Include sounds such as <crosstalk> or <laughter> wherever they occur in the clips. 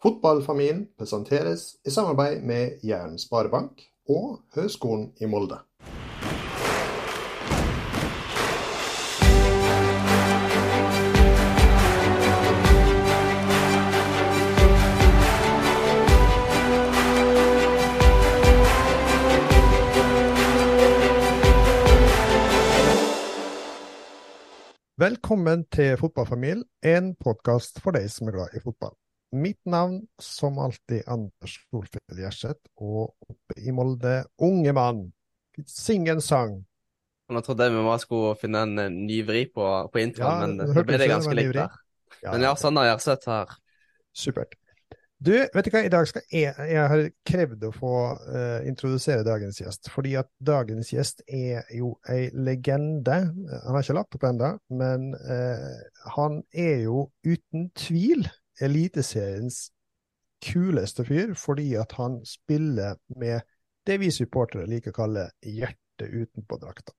Fotballfamilien presenteres i samarbeid med Jæren Sparebank og Høgskolen i Molde. Velkommen til Fotballfamilien, en podkast for deg som er glad i fotball. Mitt navn, som alltid, Anders Solfjell Gjerseth, og oppe i Molde, unge mann. Syng en sang. Nå trodde jeg vi bare skulle finne en eh, ny vri på, på introen, Ja, men det ble det ganske likt der. Ja, Men ja, Sander Gjerseth her. Supert. Du, vet du hva, i dag skal jeg, jeg har krevd å få uh, introdusere dagens gjest, fordi at dagens gjest er jo ei legende. Han har ikke lagt opp ennå, men uh, han er jo uten tvil Eliteseriens kuleste fyr, fordi at han spiller med det vi supportere liker å kalle hjertet utenpå drakta.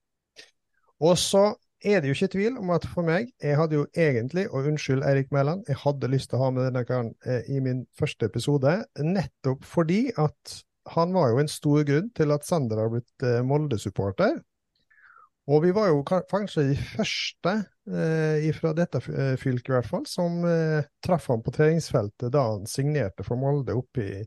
Og så er det jo ikke tvil om at for meg, jeg hadde jo egentlig, og unnskyld Eirik Mæland, jeg hadde lyst til å ha med denne karen eh, i min første episode, nettopp fordi at han var jo en stor grunn til at Sander har blitt eh, Molde-supporter. Og vi var jo kanskje de første eh, fra dette eh, fylket i hvert fall, som eh, traff han på treningsfeltet da han signerte for Molde oppe i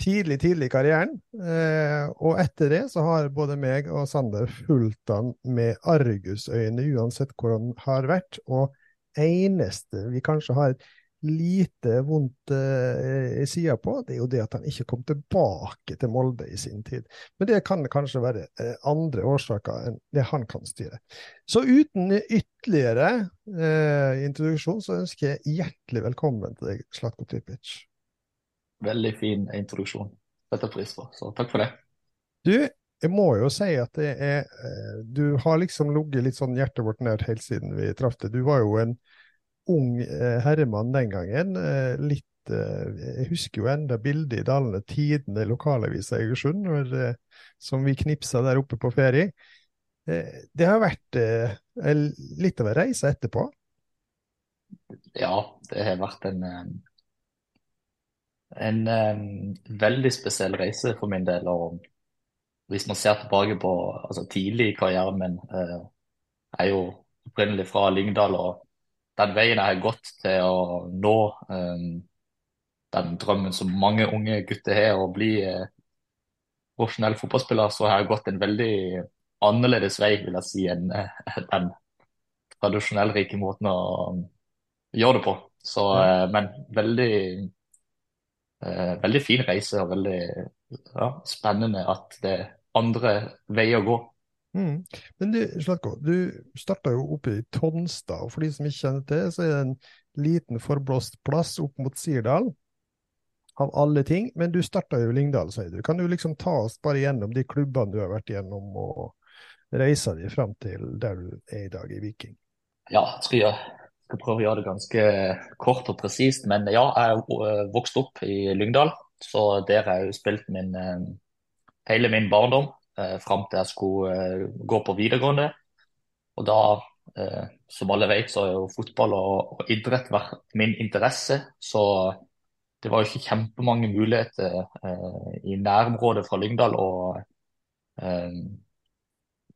tidlig, tidlig i karrieren. Eh, og etter det så har både meg og Sander fulgt han med argusøyne uansett hvor han har vært. Og eneste vi kanskje har lite vondt eh, i sida på, det er jo det at han ikke kom tilbake til Molde i sin tid. Men det kan kanskje være eh, andre årsaker enn det han kan styre. Så uten ytterligere eh, introduksjon, så ønsker jeg hjertelig velkommen til deg, Slatko Tripic. Veldig fin introduksjon. Setter pris på, så takk for det. Du, jeg må jo si at det er eh, Du har liksom ligget litt sånn hjertet vårt nært helt siden vi traff deg. Du var jo en ung eh, herremann den gangen. eh, Litt eh, Jeg husker jo enda bildet i Dalene Tidende lokalavisa i Egersund, som vi knipsa der oppe på ferie. Det har vært litt av en reise etterpå. Ja, det har vært en, en, en veldig spesiell reise for min del. Og hvis man ser tilbake på altså tidlig i karrieren min, eh, er jo opprinnelig fra Lyngdal, og den veien jeg har gått til å nå um, den drømmen som mange unge gutter har, å bli uh, profesjonell fotballspiller, så har jeg gått en veldig annerledes vei, vil jeg si, enn eh, den tradisjonell rike måten å gjøre det på. Så, uh, men veldig, uh, veldig fin reise og veldig ja, spennende at det er andre veier å gå. Mm. Men du, Slatko, du starta jo oppe i Tonstad, og for de som ikke kjenner til, så er det en liten forblåst plass opp mot Sirdal, av alle ting. Men du starta jo i Lyngdal, sier du. Kan du liksom ta oss bare gjennom de klubbene du har vært gjennom, og reisa di fram til der du er i dag, i Viking? Ja, jeg skal, gjøre, skal prøve å gjøre det ganske kort og presist. Men ja, jeg eh, vokst opp i Lyngdal, så der har jeg jo spilt min, eh, hele min barndom eh, fram til jeg skulle eh, gå på videregående. Og da, eh, som alle vet, så har jo fotball og, og idrett vært min interesse. Så det var jo ikke kjempemange muligheter eh, i nærområdet fra Lyngdal. Og eh,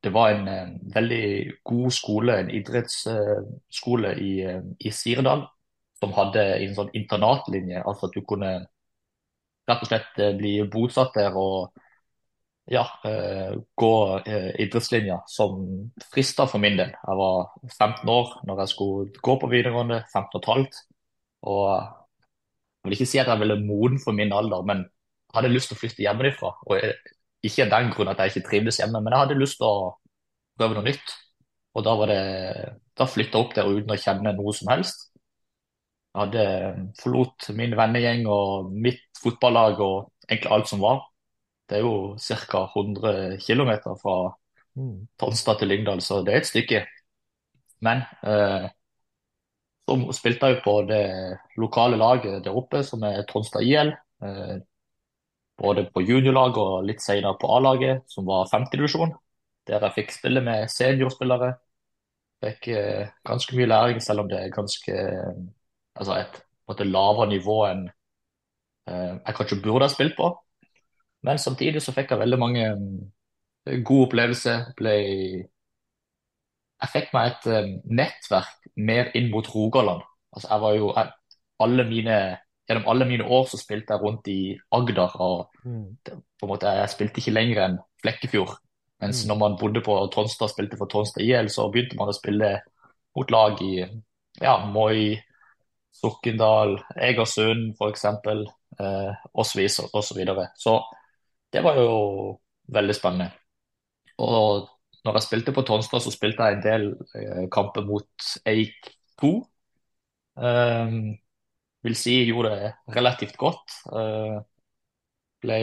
det var en en, veldig god skole, en idrettsskole i, eh, i Sirdal, som hadde en sånn internatlinje. Altså at du kunne rett og slett eh, bli bosatt der og ja, eh, gå eh, idrettslinja, som frista for min del. Jeg var 15 år når jeg skulle gå på videregående, 15 og et halvt. Og jeg vil ikke si at jeg ville moden for min alder, men jeg hadde lyst til å flytte hjemmefra. Og ikke av den grunn at jeg ikke trivdes hjemme, men jeg hadde lyst til å prøve noe nytt. Og da var da flytta jeg opp der uten å kjenne noe som helst. Jeg hadde forlot min vennegjeng og mitt fotballag og egentlig alt som var. Det er jo ca. 100 km fra Mm. Tonstad til Lyngdal, så det er et stykke. Men eh, så spilte jeg jo på det lokale laget der oppe, som er Tonstad IL. Eh, både på juniorlag og litt senere på A-laget, som var femtedivisjon. Der jeg fikk spille med seniorspillere. Fikk eh, ganske mye læring, selv om det er ganske altså et på en måte lavere nivå enn eh, jeg kanskje burde ha spilt på. Men samtidig så fikk jeg veldig mange mm, gode opplevelser. Ble... Jeg fikk meg et eh, nettverk mer inn mot Rogaland. Altså, jeg var jo jeg, alle mine, Gjennom alle mine år så spilte jeg rundt i Agder. og Mm. på en måte, Jeg spilte ikke lenger enn Flekkefjord. Mens Mm. når man bodde på Tronstad og spilte for Tronstad IL, så begynte man å spille mot lag i ja, Moi, Sokndal, Egersund f.eks. Eh, osv. så og så videre. Så det var jo veldig spennende. Og når jeg spilte på Tonstad, så spilte jeg en del eh, kamper mot Eik 2. Um, vil si jeg gjorde det relativt godt. Uh, ble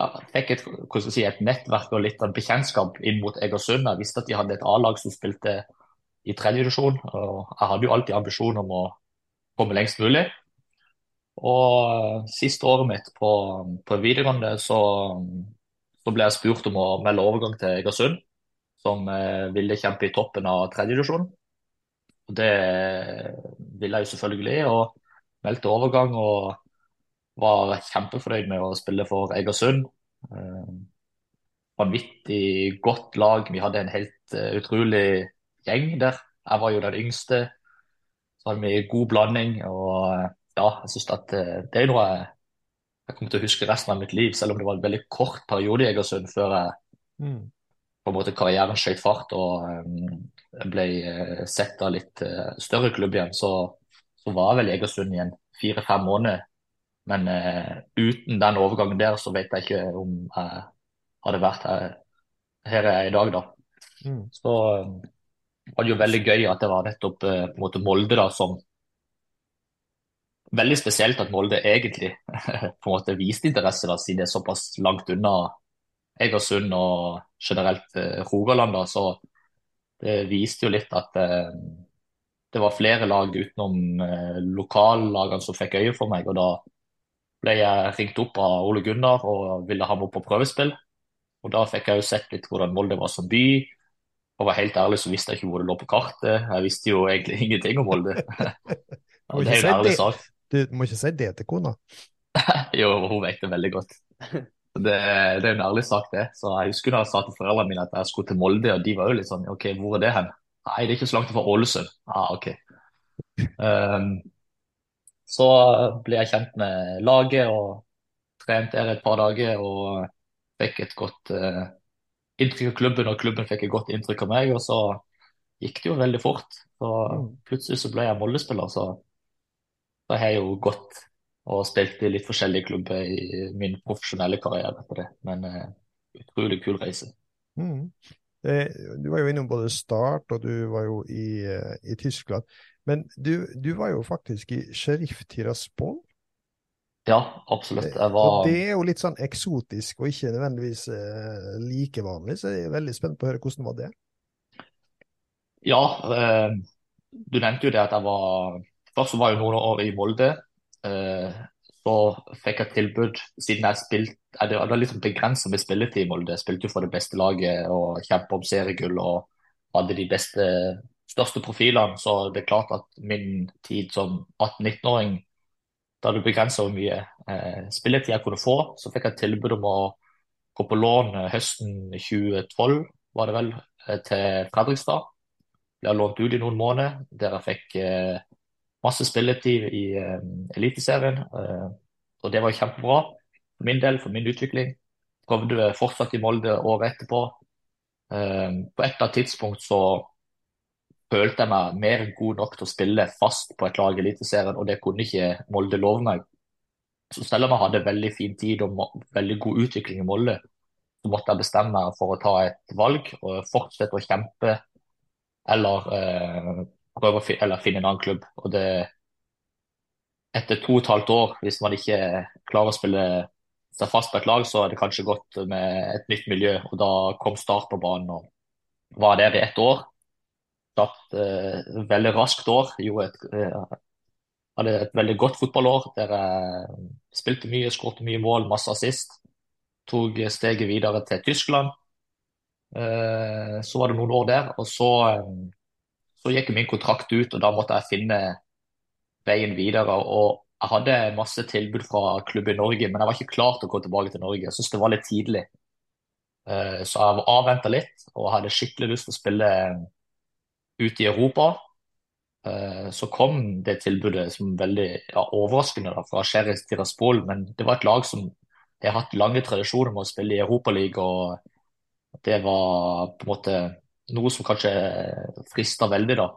ja, fikk et, si, et nettverk og litt av bekjentskap inn mot Egersund. Jeg visste at de hadde et A-lag som spilte i tredje divisjon, og jeg hadde jo alltid ambisjon om å komme lengst mulig. Og eh, siste året mitt på, på videregående så, så ble jeg spurt om å melde overgang til Egersund, som eh, ville kjempe i toppen av tredje divisjon. Og det ville jeg jo selvfølgelig, og meldte overgang. og var kjempefornøyd med å spille for Egersund. Eh, vanvittig godt lag. Vi hadde en helt eh, utrolig gjeng der. Jeg var jo den yngste. Så hadde vi god blanding. Og eh, ja, jeg syns at eh, det er noe jeg, jeg kommer til å huske resten av mitt liv, selv om det var en veldig kort periode i Egersund før jeg Mm. på en måte karrieren skjøt fart og um, ble eh, sett av litt uh, større klubb igjen. Så, så var jeg vel i Egersund i en fire-fem måneder. Men uh, uten den overgangen der, så vet jeg ikke om jeg hadde vært her, her jeg er i dag, da. Mm. Så um, var det jo veldig gøy at det var nettopp uh, på en måte Molde da som Veldig spesielt at Molde egentlig <laughs> på en måte viste interesse, da, siden det er såpass langt unna Egersund og generelt eh, Rogaland. da, Så det viste jo litt at eh, det var flere lag utenom eh, lokallagene som fikk øye for meg. og da ble jeg ringt opp av Ole Gunnar og ville ha meg opp på prøvespill. Og Da fikk jeg jo sett litt hvordan Molde var som by. Og var helt ærlig så visste jeg ikke hvor det lå på kartet. Jeg visste jo egentlig <laughs> ingenting om Molde. Og <laughs> det er jo en ærlig sak. Du må ikke si det til kona. <laughs> Jo, hun vet det veldig godt. Det, det er en ærlig sak, det. Så Jeg husker da jeg sa til foreldrene mine at jeg skulle til Molde, og de var jo litt sånn OK, hvor er det hen? Nei, det er ikke så langt fra Ålesund. Ah, OK. Um, så ble jeg kjent med laget og trent der et par dager og fikk et godt uh, inntrykk av klubben, og klubben fikk et godt inntrykk av meg. Og så gikk det jo veldig fort. Så plutselig så ble jeg Molde-spiller, så har jeg jo gått og spilt i litt forskjellige klubber i min profesjonelle karriere etter det. Men uh, utrolig kul reise. Mm. Eh, du var jo innom både Start, og du var jo i, eh, i Tyskland. Men du, du, var jo faktisk i Sheriff Tiraspol. Ja, absolutt. Var... Og det er jo litt sånn eksotisk og ikke nødvendigvis eh, like vanlig, så jeg er veldig spent på å høre hvordan var det Ja, eh, du nevnte jo det at jeg var Først var jeg noen år i Molde. Eh, så fikk jeg tilbud, siden jeg spilte Det var litt begrensa med spilletid i Molde. Jeg spilte jo for det beste laget og kjempa om seriegull og hadde de beste, største profilene. Så det er klart at min tid som 18-19-åring da det begrensa hvor mye eh, spilletid jeg kunne få. Så fikk jeg tilbud om å gå på lån eh, høsten 2012, var det vel, eh, til Fredrikstad. Ble lånt ut i noen måneder, der jeg fikk eh, masse spilletid i uh, Eliteserien. Eh, og det var kjempebra for min del, for min utvikling. Prøvde fortsatt i Molde året etterpå. Eh, på et eller annet tidspunkt så følte jeg meg mer god nok til å spille fast på et lag i Eliteserien, og det kunne ikke Molde love meg. Så selv om jeg hadde veldig fin tid og veldig god utvikling i Molde, så måtte jeg bestemme meg for å ta et valg og fortsette å kjempe eller eh, prøve å finne, eller finne en annen klubb. Og det etter to og et halvt år, hvis man ikke klarer å spille seg fast på et lag, så er det kanskje godt med et nytt miljø. Og da kom Start på banen og var der i ett år. Start eh, veldig raskt år. Gjorde et, eh, hadde et veldig godt fotballår der jeg spilte mye, skåret mye mål, masse assist. Tok steget videre til Tyskland. Eh, så var det noen år der, og så, eh, så gikk min kontrakt ut, og da måtte jeg finne veien videre. Og jeg hadde masse tilbud fra klubb i Norge, men jeg var ikke klar til å gå tilbake til Norge. Jeg syntes det var litt tidlig. Eh, så jeg avventa litt og hadde skikkelig lyst til å spille ute i Europa. Eh, så kom det tilbudet som veldig ja, overraskende da, fra Sheriff Tiraspol, men det var et lag som har hatt lange tradisjoner med å spille i Europaligaen, og det var på en måte noe som kanskje frista veldig, da.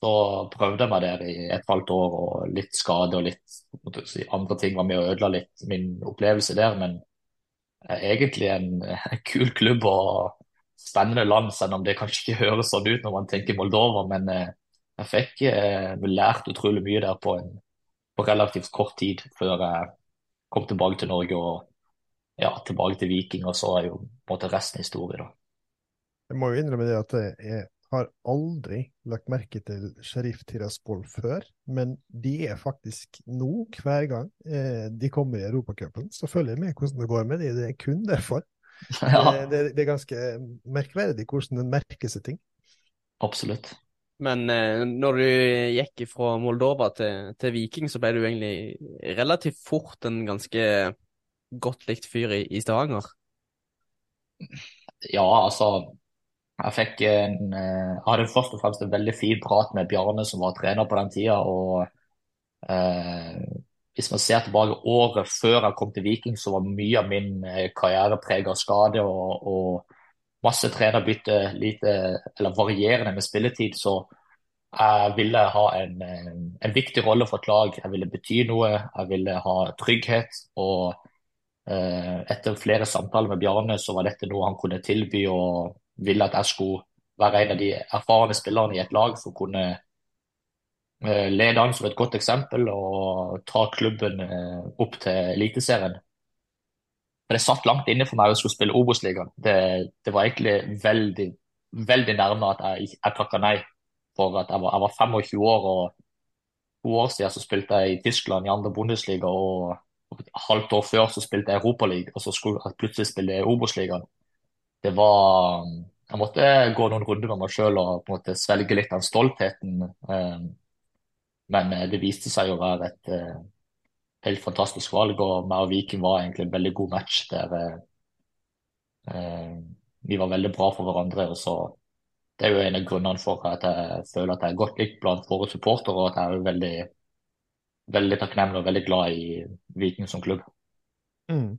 Så prøvde jeg meg der i et halvt år, og litt skade og litt si, andre ting var med og ødela litt min opplevelse der. Men egentlig en, <laughs> kul klubb og spennende land, selv om det kanskje ikke høres sånn ut når man tenker Moldova. Men eh, jeg fikk eh, lært utrolig mye der på, en, på relativt kort tid før jeg kom tilbake til Norge og ja, tilbake til Viking. Og så er jo på en måte resten historie, da. Jeg må jo innrømme det at jeg har aldri lagt merke til Sheriff Tiraspol før, men de er faktisk nå, hver gang eh, de kommer i Europacupen, så følger jeg med hvordan det går med de. Det er kun derfor. <laughs> Ja. Det, det, det, er ganske merkverdig hvordan en merker seg ting. Absolutt. Men eh, når du gikk fra Moldova til, til, Viking, så ble du egentlig relativt fort en ganske godt likt fyr i, i Stavanger? Ja, altså jeg fikk en, eh, jeg hadde først og fremst en veldig fin prat med Bjarne, som var trener på den tida. og eh, Hvis man ser tilbake året før jeg kom til Viking, så var mye av min eh, karriere preget av skade og, og masse trenerbytte, lite, eller varierende med spilletid. Så jeg ville ha en, eh, en viktig rolle for et lag. Jeg ville bety noe, jeg ville ha trygghet. og etter flere samtaler med Bjarne, så var dette noe han kunne tilby. og ville at jeg skulle være en av de erfarne spillerne i et lag for å kunne eh, lede an som et godt eksempel og ta klubben eh, opp til Eliteserien. For Det satt langt inne for meg å skulle spille Obos-ligaen. Det, det, var egentlig veldig, veldig nærme at jeg, jeg takka nei. For at jeg var, jeg var 25 år, og to år siden så spilte jeg i Tyskland i andre Bundesliga. Og et halvt år før så spilte jeg Europaligaen, og så skulle jeg plutselig spille Obos-ligaen det var Jeg måtte gå noen runder med meg sjøl og på en måte svelge litt av stoltheten. Eh, men eh, det viste seg å være et eh, helt fantastisk valg, og meg og Viking var egentlig en veldig god match der vi var veldig bra for hverandre. og så Det er jo en av grunnene for at jeg føler at jeg er godt likt blant våre supportere, og at jeg er veldig, veldig takknemlig og veldig glad i Viking som klubb. Mm.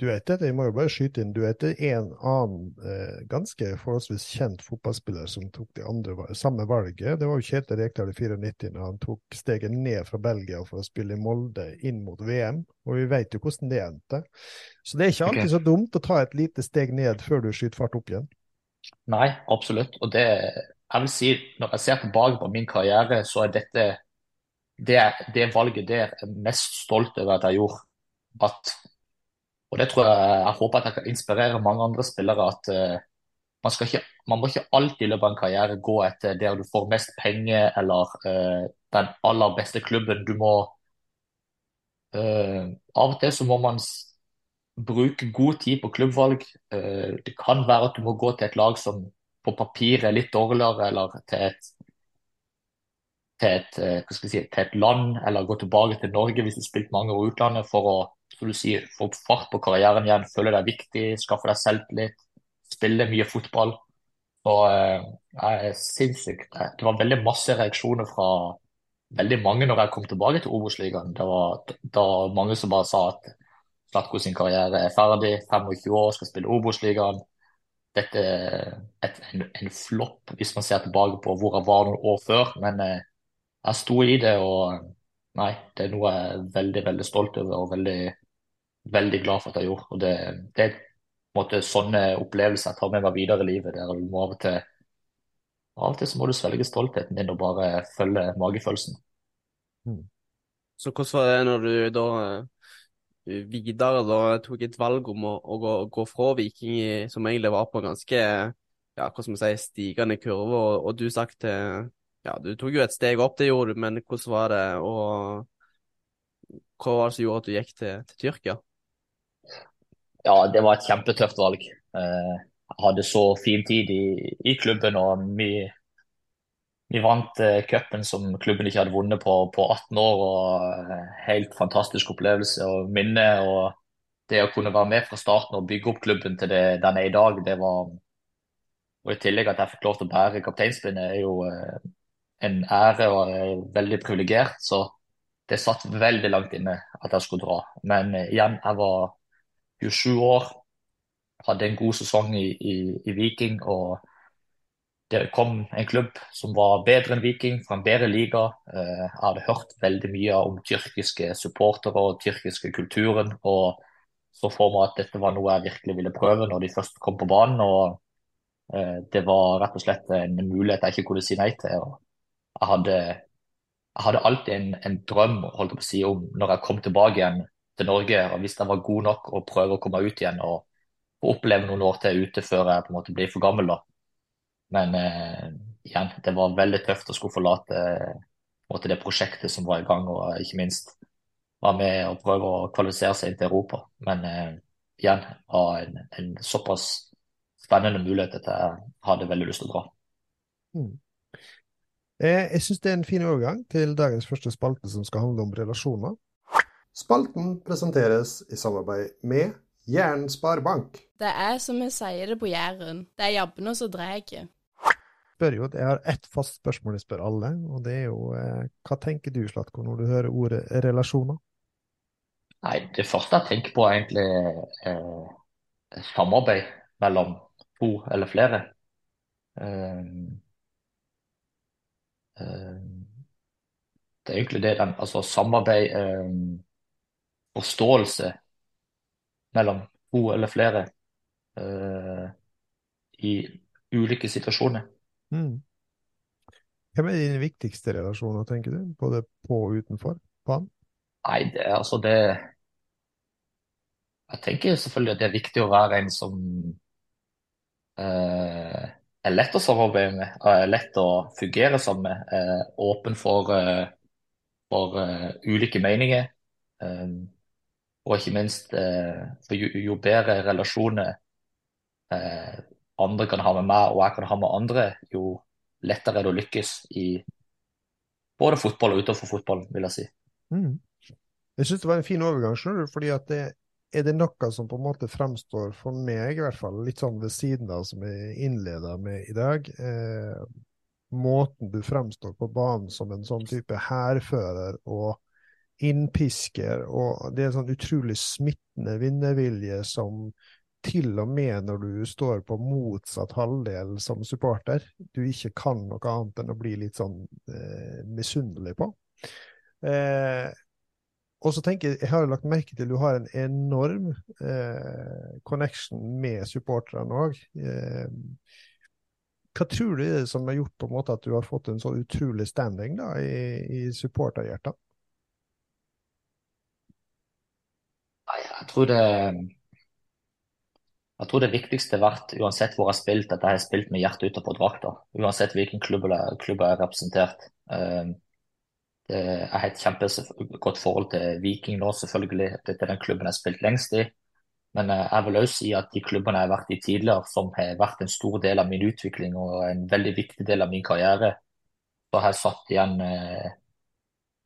Du vet det, jeg må jo bare skyte inn, du det en annen eh, ganske forholdsvis kjent fotballspiller som tok det andre, samme valget. Det var jo Kjetil Rekdal i 94 når han tok steget ned fra Belgia for å spille i Molde inn mot VM. Og vi vet jo hvordan det endte. Så det er ikke alltid så dumt å ta et lite steg ned før du skyter fart opp igjen. Nei, absolutt. Og det, jeg vil si, når jeg ser tilbake på min karriere, så er dette det, det valget der jeg er mest stolt over at jeg gjorde. At og det tror jeg, jeg håper at jeg kan inspirere mange andre spillere. at uh, man, ikke, man, må ikke alltid i løpet av en karriere gå etter der du får mest penger eller uh, den aller beste klubben. Du må uh, Av og til så må man bruke god tid på klubbvalg. det kan være at du må gå til et lag som på papiret er litt dårligere, eller til et, til et, si, til et land, eller gå tilbake til Norge hvis du har spilt mange år utlandet for å du sier, få fart på karrieren igjen, føle deg viktig, skaffe deg selvtillit, spille mye fotball. Og eh, jeg er sinnssykt Det var veldig masse reaksjoner fra veldig mange når jeg kom tilbake til Obos-ligaen. Det var, da mange som bare sa at Slatko sin karriere er ferdig, 25 år, skal spille Obos-ligaen. Dette er et, en, en flopp hvis man ser tilbake på hvor jeg var noen år før. Men eh, jeg sto i det, og nei, det er noe jeg er veldig, veldig stolt over og veldig veldig glad for at jeg gjorde. Og det, det er måte, sånne opplevelser jeg tar med meg videre i livet. der du må Av og til av og til så må du svelge stoltheten din og bare følge magefølelsen. Mm. Så hvordan var det når du da eh, videre da tok et valg om å, å gå, gå, fra Viking, som egentlig var på en ganske ja, hva skal man si, stigende kurve, og, og du sagt ja, du tok jo et steg opp, det gjorde du, men hvordan var det Og hva var det som gjorde at du gikk til, til Tyrkia? Ja, det var et kjempetøft valg. Eh, jeg hadde så fin tid i, i klubben og vi, vi vant uh, cupen som klubben ikke hadde vunnet på, på 18 år. og uh, Helt fantastisk opplevelse og minne. og Det å kunne være med fra starten og bygge opp klubben til det den er i dag, det var Og i tillegg at jeg fikk lov til å bære kapteinspinnet, er jo uh, en ære og er veldig privilegert. Så det satt veldig langt inne at jeg skulle dra. Men igjen, jeg var 27 år, hadde en god sesong i, i, i Viking. og det kom en klubb som var bedre enn Viking, fra en bedre liga. Eh, jeg hadde hørt veldig mye om tyrkiske supportere og tyrkiske kulturen. og Så for meg at dette var noe jeg virkelig ville prøve når de først kom på banen. og eh, Det var rett og slett en mulighet jeg ikke kunne si nei til. Jeg hadde, jeg hadde alltid en, en drøm holdt på å si, om når jeg kom tilbake igjen til Norge, og hvis jeg var god nok å prøve å komme ut igjen og, og oppleve noen år til ute før jeg på en måte blir for gammel. da men eh, igjen, det var veldig tøft å skulle forlate måte, det prosjektet som var i gang, og ikke minst være med og prøve å kvalifisere seg inn til Europa. Men eh, igjen var en, en, såpass spennende mulighet at jeg hadde veldig lyst til å dra. Mm. Eh, jeg syns det er en fin overgang til dagens første spalte, som skal handle om relasjoner. Spalten presenteres i samarbeid med Jæren sparebank. Det er som vi sier det på Jæren, det er jabbene som drar spør jo, Jeg har ett fast spørsmål jeg spør alle, og det er jo eh, hva tenker du, Slatko, når du hører ordet relasjoner? Nei, Det første jeg tenker på, er egentlig eh, samarbeid mellom to eller flere. Eh, eh, det er egentlig det den Altså samarbeid, eh, forståelse mellom to eller flere uh, i ulike situasjoner. Mm. Hvem er dine viktigste relasjoner, tenker du? Både på og utenfor banen? Nei, det er altså det Jeg tenker selvfølgelig at det er viktig å være en som uh, er lett å samarbeide med, er lett å fungere sammen med, er åpen for, eh, for uh, ulike meninger. Um, og ikke minst, uh, for jo, jo, bedre relasjoner uh, andre kan ha med meg, og jeg kan ha med andre, jo lettere er det å lykkes i både fotball og utenfor fotball, vil jeg si. Mm. Jeg syns det var en fin overgang, skjønner du, fordi at det, er det noe som på en måte fremstår for meg, i hvert fall, litt sånn ved siden av som jeg innleda med i dag. Eh, måten du fremstår på banen som en sånn type hærfører og innpisker, og det er en sånn utrolig smittende vinnervilje som til og med når du står på motsatt halvdel som supporter, du ikke kan noe annet enn å bli litt sånn eh, misunnelig på. Eh, og så tenker jeg, jeg har lagt merke til du har en enorm eh, connection med supporterne òg. Eh, hva tror du er det som har gjort på en måte at du har fått en så utrolig standing da, i, i supporterhjertet? Jeg tror det jeg tror det viktigste har vært, uansett hvor jeg har spilt, at jeg har spilt med hjertet utenpå drakta. Uansett hvilken klubb jeg har representert. Ehm, jeg har et kjempegodt forhold til Viking nå, selvfølgelig. Dette er den klubben jeg har spilt lengst i. Men eh, jeg vil også si at de klubbene jeg har vært i tidligere, som har vært en stor del av min utvikling og en veldig viktig del av min karriere, så har jeg satt igjen eh,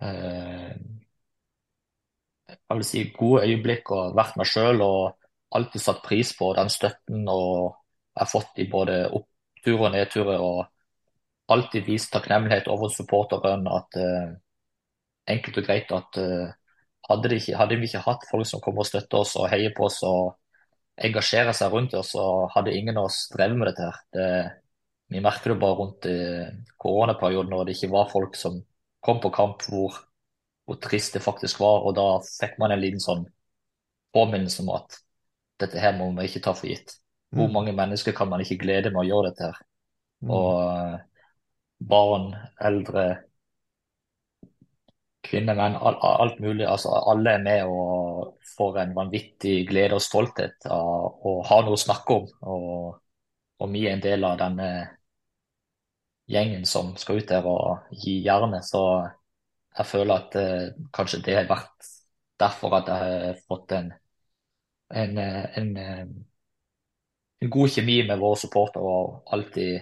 eh, jeg vil si gode øyeblikk og vært meg sjøl alltid satt pris på den støtten og jeg har fått i både oppturer og nedturer. og alltid vist takknemlighet over supporteren. At uh, enkelt og greit at uh, hadde, de ikke, hadde, vi ikke hatt folk som kommer og støtter oss og heier på oss og engasjerer seg rundt oss, så hadde ingen av oss drevet med dette. her. Det, vi merker det bare rundt uh, koronaperioden når det ikke var folk som kom på kamp, hvor, hvor trist det faktisk var. Og da fikk man en liten sånn påminnelse om at dette her må vi ikke ta for gitt. Hvor mm. mange mennesker kan man ikke glede med å gjøre dette her? Mm. Og uh, barn, eldre, kvinner, menn, alt mulig. Altså, alle er med og får en vanvittig glede og stolthet av å ha noe å snakke om. Og, og vi er en del av denne gjengen som skal ut der og gi jernet. Så jeg føler at uh, kanskje det har vært derfor at jeg har fått en en, en, en god kjemi med våre supportere og alltid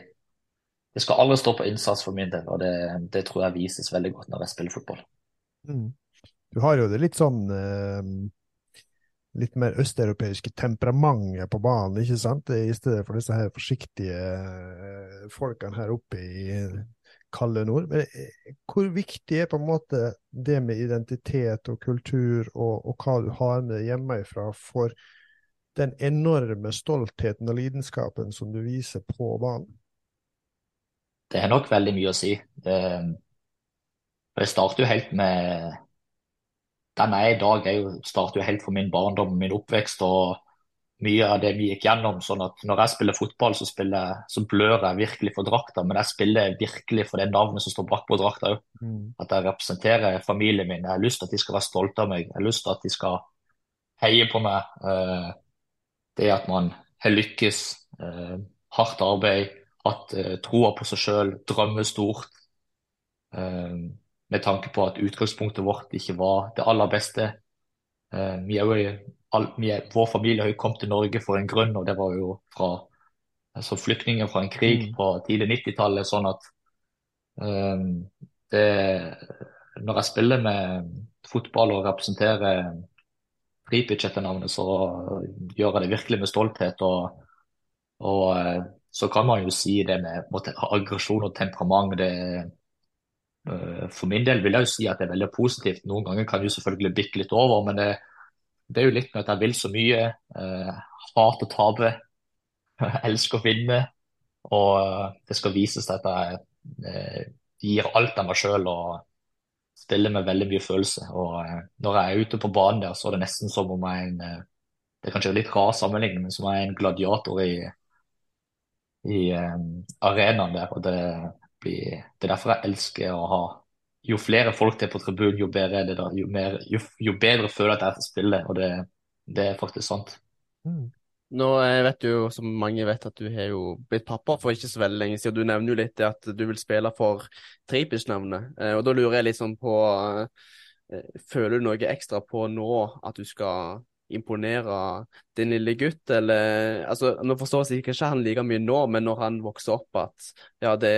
det skal aldri stå på innsats for min del, og det, det tror jeg vises veldig godt når jeg spiller fotball. Mm. Du har jo det litt sånn eh, litt mer østeuropeiske temperamentet på banen, ikke sant? I stedet for disse her forsiktige eh, folkene her oppe i kalde nord. Men eh, hvor viktig er på en måte det med identitet og kultur og, og hva du har med hjemmefra for den enorme stoltheten og lidenskapen som du viser på banen? Det har nok veldig mye å si. Det, det starter jo helt med Den jeg er i dag, er jo, starter jo helt for min barndom og min oppvekst. og mye av det vi gikk gjennom. sånn at Når jeg spiller fotball, så, spiller, så blør jeg virkelig for drakta, men jeg spiller virkelig for det navnet som står bak på drakta òg. Mm. At jeg representerer familien min. Jeg har lyst til at de skal være stolte av meg. Jeg har lyst til at de skal heie på meg. Eh, det at man har lykkes, eh, hardt arbeid, hatt eh, troa på seg sjøl, drømmer stort. Med tanke på at utgangspunktet vårt ikke var det aller beste. Vi er jo, all, vår familie har jo kommet til Norge for en grunn, og det var jo fra altså flyktninger fra en krig mm. på tidlig 90-tallet. Sånn at um, det, Når jeg spiller med fotball og representerer Pripic etter navnet, så gjør jeg det virkelig med stolthet. og, og eh, så kan man jo si det med måte, aggresjon og temperament. det uh, For min del vil jeg jo si at det er veldig positivt. Noen ganger kan det selvfølgelig bikke litt over, men det, det, er jo litt med at jeg vil så mye. Eh, hat å tape. elsker å vinne. Og uh, det skal vises at jeg gir alt av meg sjøl og spiller med veldig mye følelse. Og når jeg er ute på banen der, så er det nesten som om jeg er en Det er kanskje litt rar sammenligning, men som jeg er en gladiator i i um, arenaen der. og det, blir, det, er derfor jeg elsker å ha Jo flere folk det er på tribunen, jo bedre er det da. Jo, mer, jo, jo bedre føler jeg at jeg får spille, og det, det er faktisk sant. Mm. Nå vet du jo, som mange vet, at du har jo blitt pappa for ikke så veldig lenge siden. Du nevner jo litt det at du vil spille for Tripic-navnet. Eh, og da lurer jeg litt sånn på eh, Føler du noe ekstra på nå at du skal imponere din lille gutt, eller altså, Nå forstår jeg ikke han like mye nå, men når han vokser opp at ja, det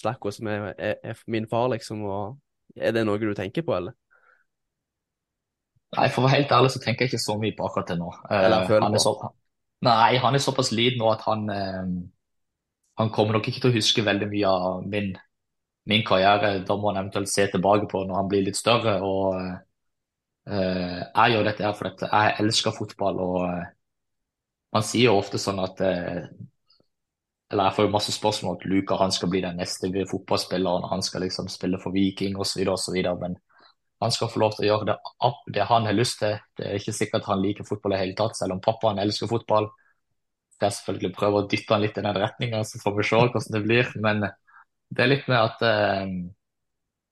Slacko som er, er, er, min far, liksom, og er det noe du tenker på, eller? Nei, for å være helt ærlig så tenker jeg ikke så mye på akkurat det nå. Eller føler han er så, nei, han er såpass liten nå at han, uh, han kommer nok ikke til å huske veldig mye av min, min karriere. Da må han eventuelt se tilbake på når han blir litt større. og uh, Eh, jeg gjør dette her fordi jeg elsker fotball. og eh, Man sier jo ofte sånn at eh, eller Jeg får jo masse spørsmål om at Luka han skal bli den neste fotballspilleren. Han skal liksom spille for Viking osv. Men han skal få lov til å gjøre det, det, han har lyst til. Det er ikke sikkert han liker fotball i hele tatt, selv om pappaen elsker fotball. Jeg selvfølgelig prøver å dytte han litt i den retninga, så får vi se hvordan det blir. Men det er litt med at eh,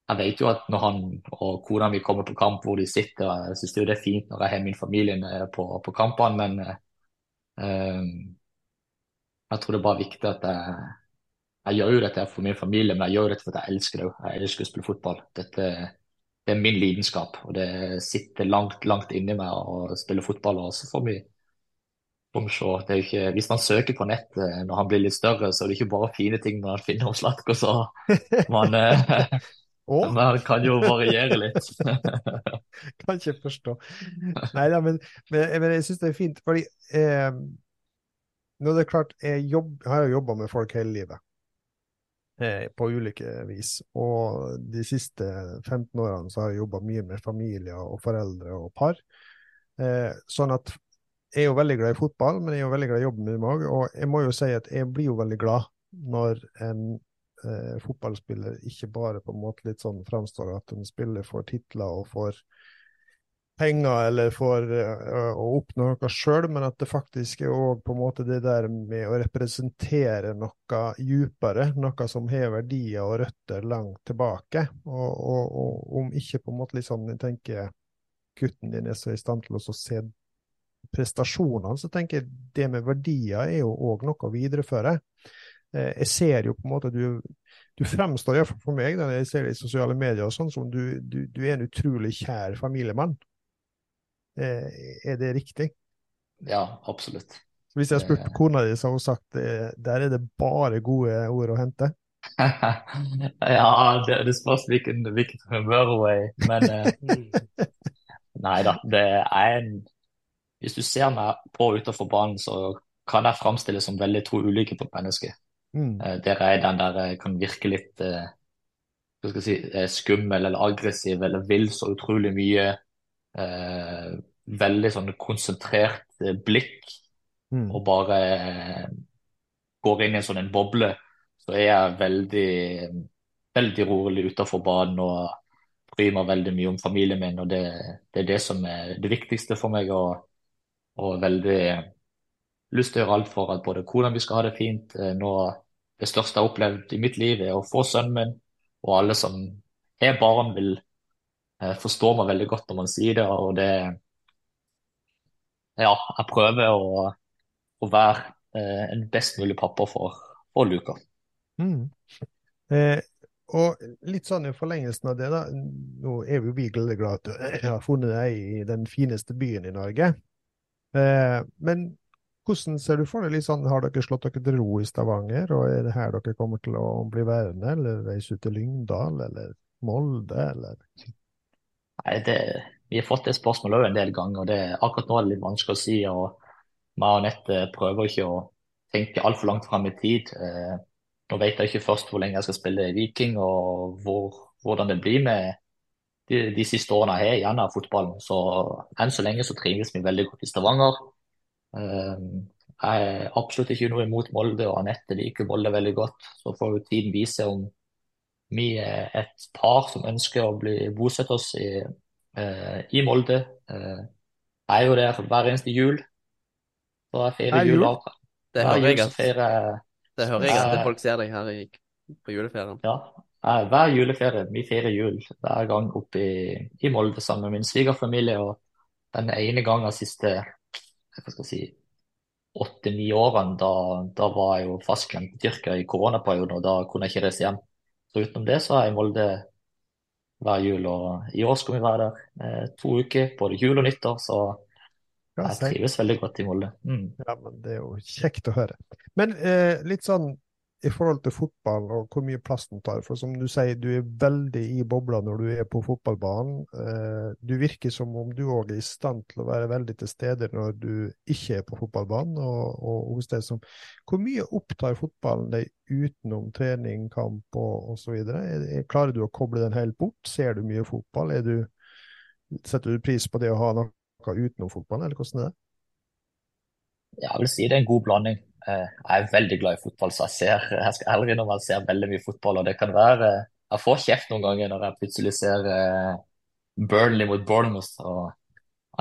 jeg vet jo at når han og kona mi kommer på kamp hvor de sitter, jeg syns det er fint når jeg har min familie på, på kampene, men uh, jeg tror det er bare viktig at jeg, jeg gjør jo dette for min familie, men jeg gjør dette fordi jeg elsker det. Jeg elsker å spille fotball. Dette, det er min lidenskap, og det sitter langt, langt inni meg å spille fotball. og så får vi se. Det ikke, hvis man søker på nett når han blir litt større, så er det ikke bare fine ting man finner hos Latko. Så man, Oh. Men det kan jo variere litt. <laughs> kan ikke forstå. Nei da, men, men, men, jeg syns det er fint, fordi eh, nå er det klart, jeg, jobb, jeg har jo jobba med folk hele livet. Eh, på ulike vis. Og de siste 15 årene så har jeg jobba mye med familier og foreldre og par. Eh, sånn at jeg er jo veldig glad i fotball, men jeg er jo veldig glad i jobben min òg. Og jeg må jo si at jeg blir jo veldig glad når en eh, fotballspiller ikke bare på en måte litt sånn framstår at hun spiller for titler og får penger eller får uh, å oppnå noe sjøl, men at det faktisk er òg på en måte det der med å representere noe djupere, noe som har verdier og røtter langt tilbake. Og, og, og om ikke på en måte liksom, jeg tenker gutten din er så i stand til å se prestasjonene, så tenker jeg det med verdier er jo òg noe å videreføre. Eh, jeg ser jo på en måte du, du fremstår, iallfall for meg, når jeg ser det i sosiale medier, og sånn, som du, du, du, er en utrolig kjær familiemann. Eh, er det riktig? Ja, absolutt. Hvis jeg har spurt Eh. kona di, så har hun sagt eh, der er det bare gode ord å hente. <laughs> Ja, det, det spørs hvilken, hvilket humør hun er i. Men <laughs> nei da, det er en Hvis du ser meg på utenfor banen, så kan jeg framstilles som veldig to ulike mennesker. Mm. Der er den der jeg kan virke litt hva skal jeg si, skummel eller aggressiv eller vil så utrolig mye. Eh, veldig sånn konsentrert eh, blikk Mm. og bare eh, går inn i en sånn en boble, så er jeg veldig, veldig rolig utenfor banen og bryr meg veldig mye om familien min. og Det, det er det som er det viktigste for meg. Og, og veldig lyst til å gjøre alt for at både hvordan vi skal ha det fint. eh, Nå, det største jeg har opplevd i mitt liv, er å få sønnen min. Og alle som er barn, vil forstå meg veldig godt når man sier det. Og det Ja, jeg prøver å, å være eh, en best mulig pappa for, for Luka. Mm. Eh, og litt sånn i forlengelsen av det, da. Nå er vi jo vi veldig glad at du <clears throat> har funnet deg i den fineste byen i Norge. Eh, men hvordan ser du for deg sånn, Har dere slått dere til ro i Stavanger, og er det her dere kommer til å bli værende, eller reise ut til Lyngdal, eller Molde, eller Nei, det, vi har fått det spørsmålet òg en del ganger, og det, akkurat nå er det litt vanskelig å si. og meg og Anette prøver ikke å tenke altfor langt fram i tid. Eh, nå vet jeg ikke først hvor lenge jeg skal spille i Viking, og hvor, hvordan det blir med de, de siste årene jeg har igjen av fotballen. Så enn så lenge så trives vi veldig godt i Stavanger. Eh, jeg er absolutt ikke noe imot Molde, og Anette liker Molde veldig godt. Så får jo tiden vise om vi er et par som ønsker å bli bosette oss i, i Molde. Eh, jeg er jo der hver eneste jul. Så jeg feirer jul? Det hører jeg at, feirer det hører jeg at Eh, folk ser deg her i, på juleferien. Ja, eh, hver juleferie. Vi feirer jul hver gang oppe i, i Molde sammen med min svigerfamilie. Og den ene gangen de siste hva skal jeg si, åtte-ni årene, da, da var jeg jo fastklemt i Tyrkia i koronaperioden, og da kunne jeg ikke reise hjem. Så utenom det så er jeg i Molde hver jul, og i år skal vi være der eh, to uker, både jul og nyttår. Så jeg trives veldig godt i Molde. Mm. Ja, men det er jo kjekt å høre. Men eh, litt sånn i forhold til fotball og hvor mye plass den tar, for som du sier, du er veldig i bobla når du er på fotballbanen. Eh, du virker som om du òg er i stand til å være veldig til stede når du ikke er på fotballbanen. Og, og hos deg som Hvor mye opptar fotballen deg utenom trening, kamp og osv.? Klarer du å koble den helt bort? Ser du mye fotball? Er du, setter du pris på det å ha noe utenom fotballen, eller hvordan er det? Jeg vil si det er en god blanding. Eh, Jeg er veldig glad i fotball, så jeg ser, jeg skal ærlig innrømme jeg ser veldig mye fotball. Og det kan være Jeg får kjeft noen ganger når jeg plutselig ser eh, Burnley mot Bournemouth. Og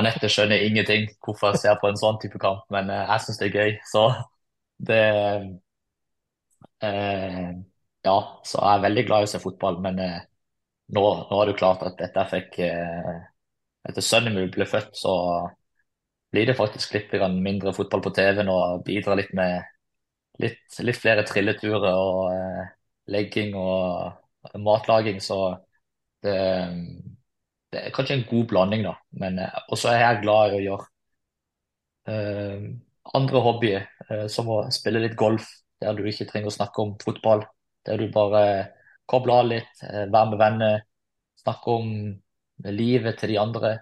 Anette skjønner ingenting hvorfor jeg ser på en sånn type kamp, men eh, jeg syns det er gøy. Så det eh, Ja, så jeg er veldig glad i å se fotball, men eh, nå, nå er det jo klart at etter jeg fikk eh, Etter sønnen min ble født, så blir det faktisk litt mindre fotball på TV-en og bidrar litt med litt, litt flere trilleturer og eh, legging og matlaging. Så det, det er kanskje en god blanding, da. Men eh, også er jeg glad i å gjøre eh, andre hobbyer, eh, som å spille litt golf, der du ikke trenger å snakke om fotball. Der du bare kobler av litt, eh, være med venner, snakke om livet til de andre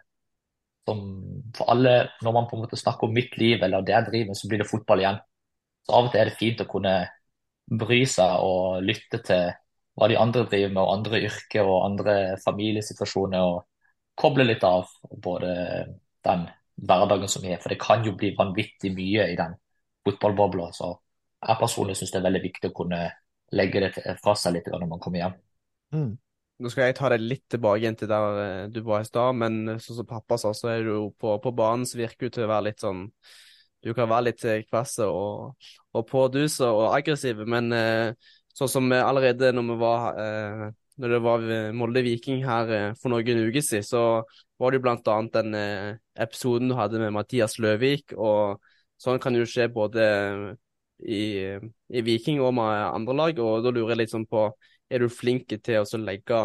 for alle, når man på en måte snakker om mitt liv eller det jeg driver med, så blir det fotball igjen. Så av og til er det fint å kunne bry seg og lytte til hva de andre driver med, og andre yrker og andre familiesituasjoner, og koble litt av både den hverdagen som er. For det kan jo bli vanvittig mye i den fotballbobla. Så jeg personlig syns det er veldig viktig å kunne legge det fra seg litt når man kommer hjem. Mm. Nå skal jeg ta deg litt tilbake igjen til der eh, du var i stad, men sånn som pappa sa, så er du jo på, på banen så virker du til å være litt sånn Du kan være litt eh, kvass og, og pådus og aggressiv, men eh, sånn som allerede når vi var når det var Molde Viking her for noen uker siden, så var det jo blant annet den episoden du hadde med Mathias Løvik, og sånn kan jo skje både i, i Viking og med andre lag, og da lurer jeg litt sånn på er du flinke til å legge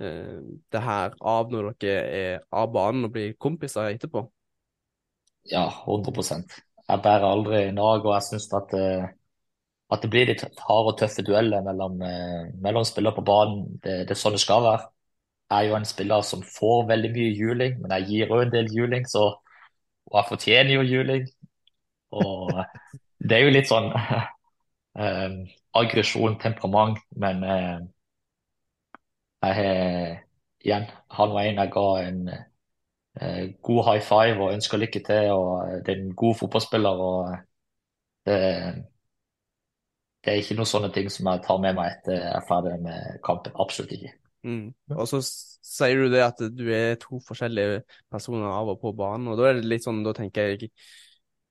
eh, det her av når dere er av banen og blir kompiser etterpå? Ja, 100% jeg bærer aldri nag, og jeg syns at, eh, at det blir litt harde og tøffe dueller mellom, eh, mellom spillere på banen. Det, det, er sånn det skal være. Jeg er jo en spiller som får veldig mye juling, men jeg gir òg en del juling, så, og jeg fortjener jo juling. Og det er jo litt sånn <laughs> eh, aggresjon, temperament, men eh, jeg igjen, han var en jeg ga en eh, god high five og ønsker lykke til. og Det er en god fotballspiller. og det, det er ikke noen sånne ting som jeg tar med meg etter jeg er ferdig med kampen. Absolutt ikke. Mm. Og så sier du det at du er to forskjellige personer av og på banen, og da er det litt sånn, da tenker jeg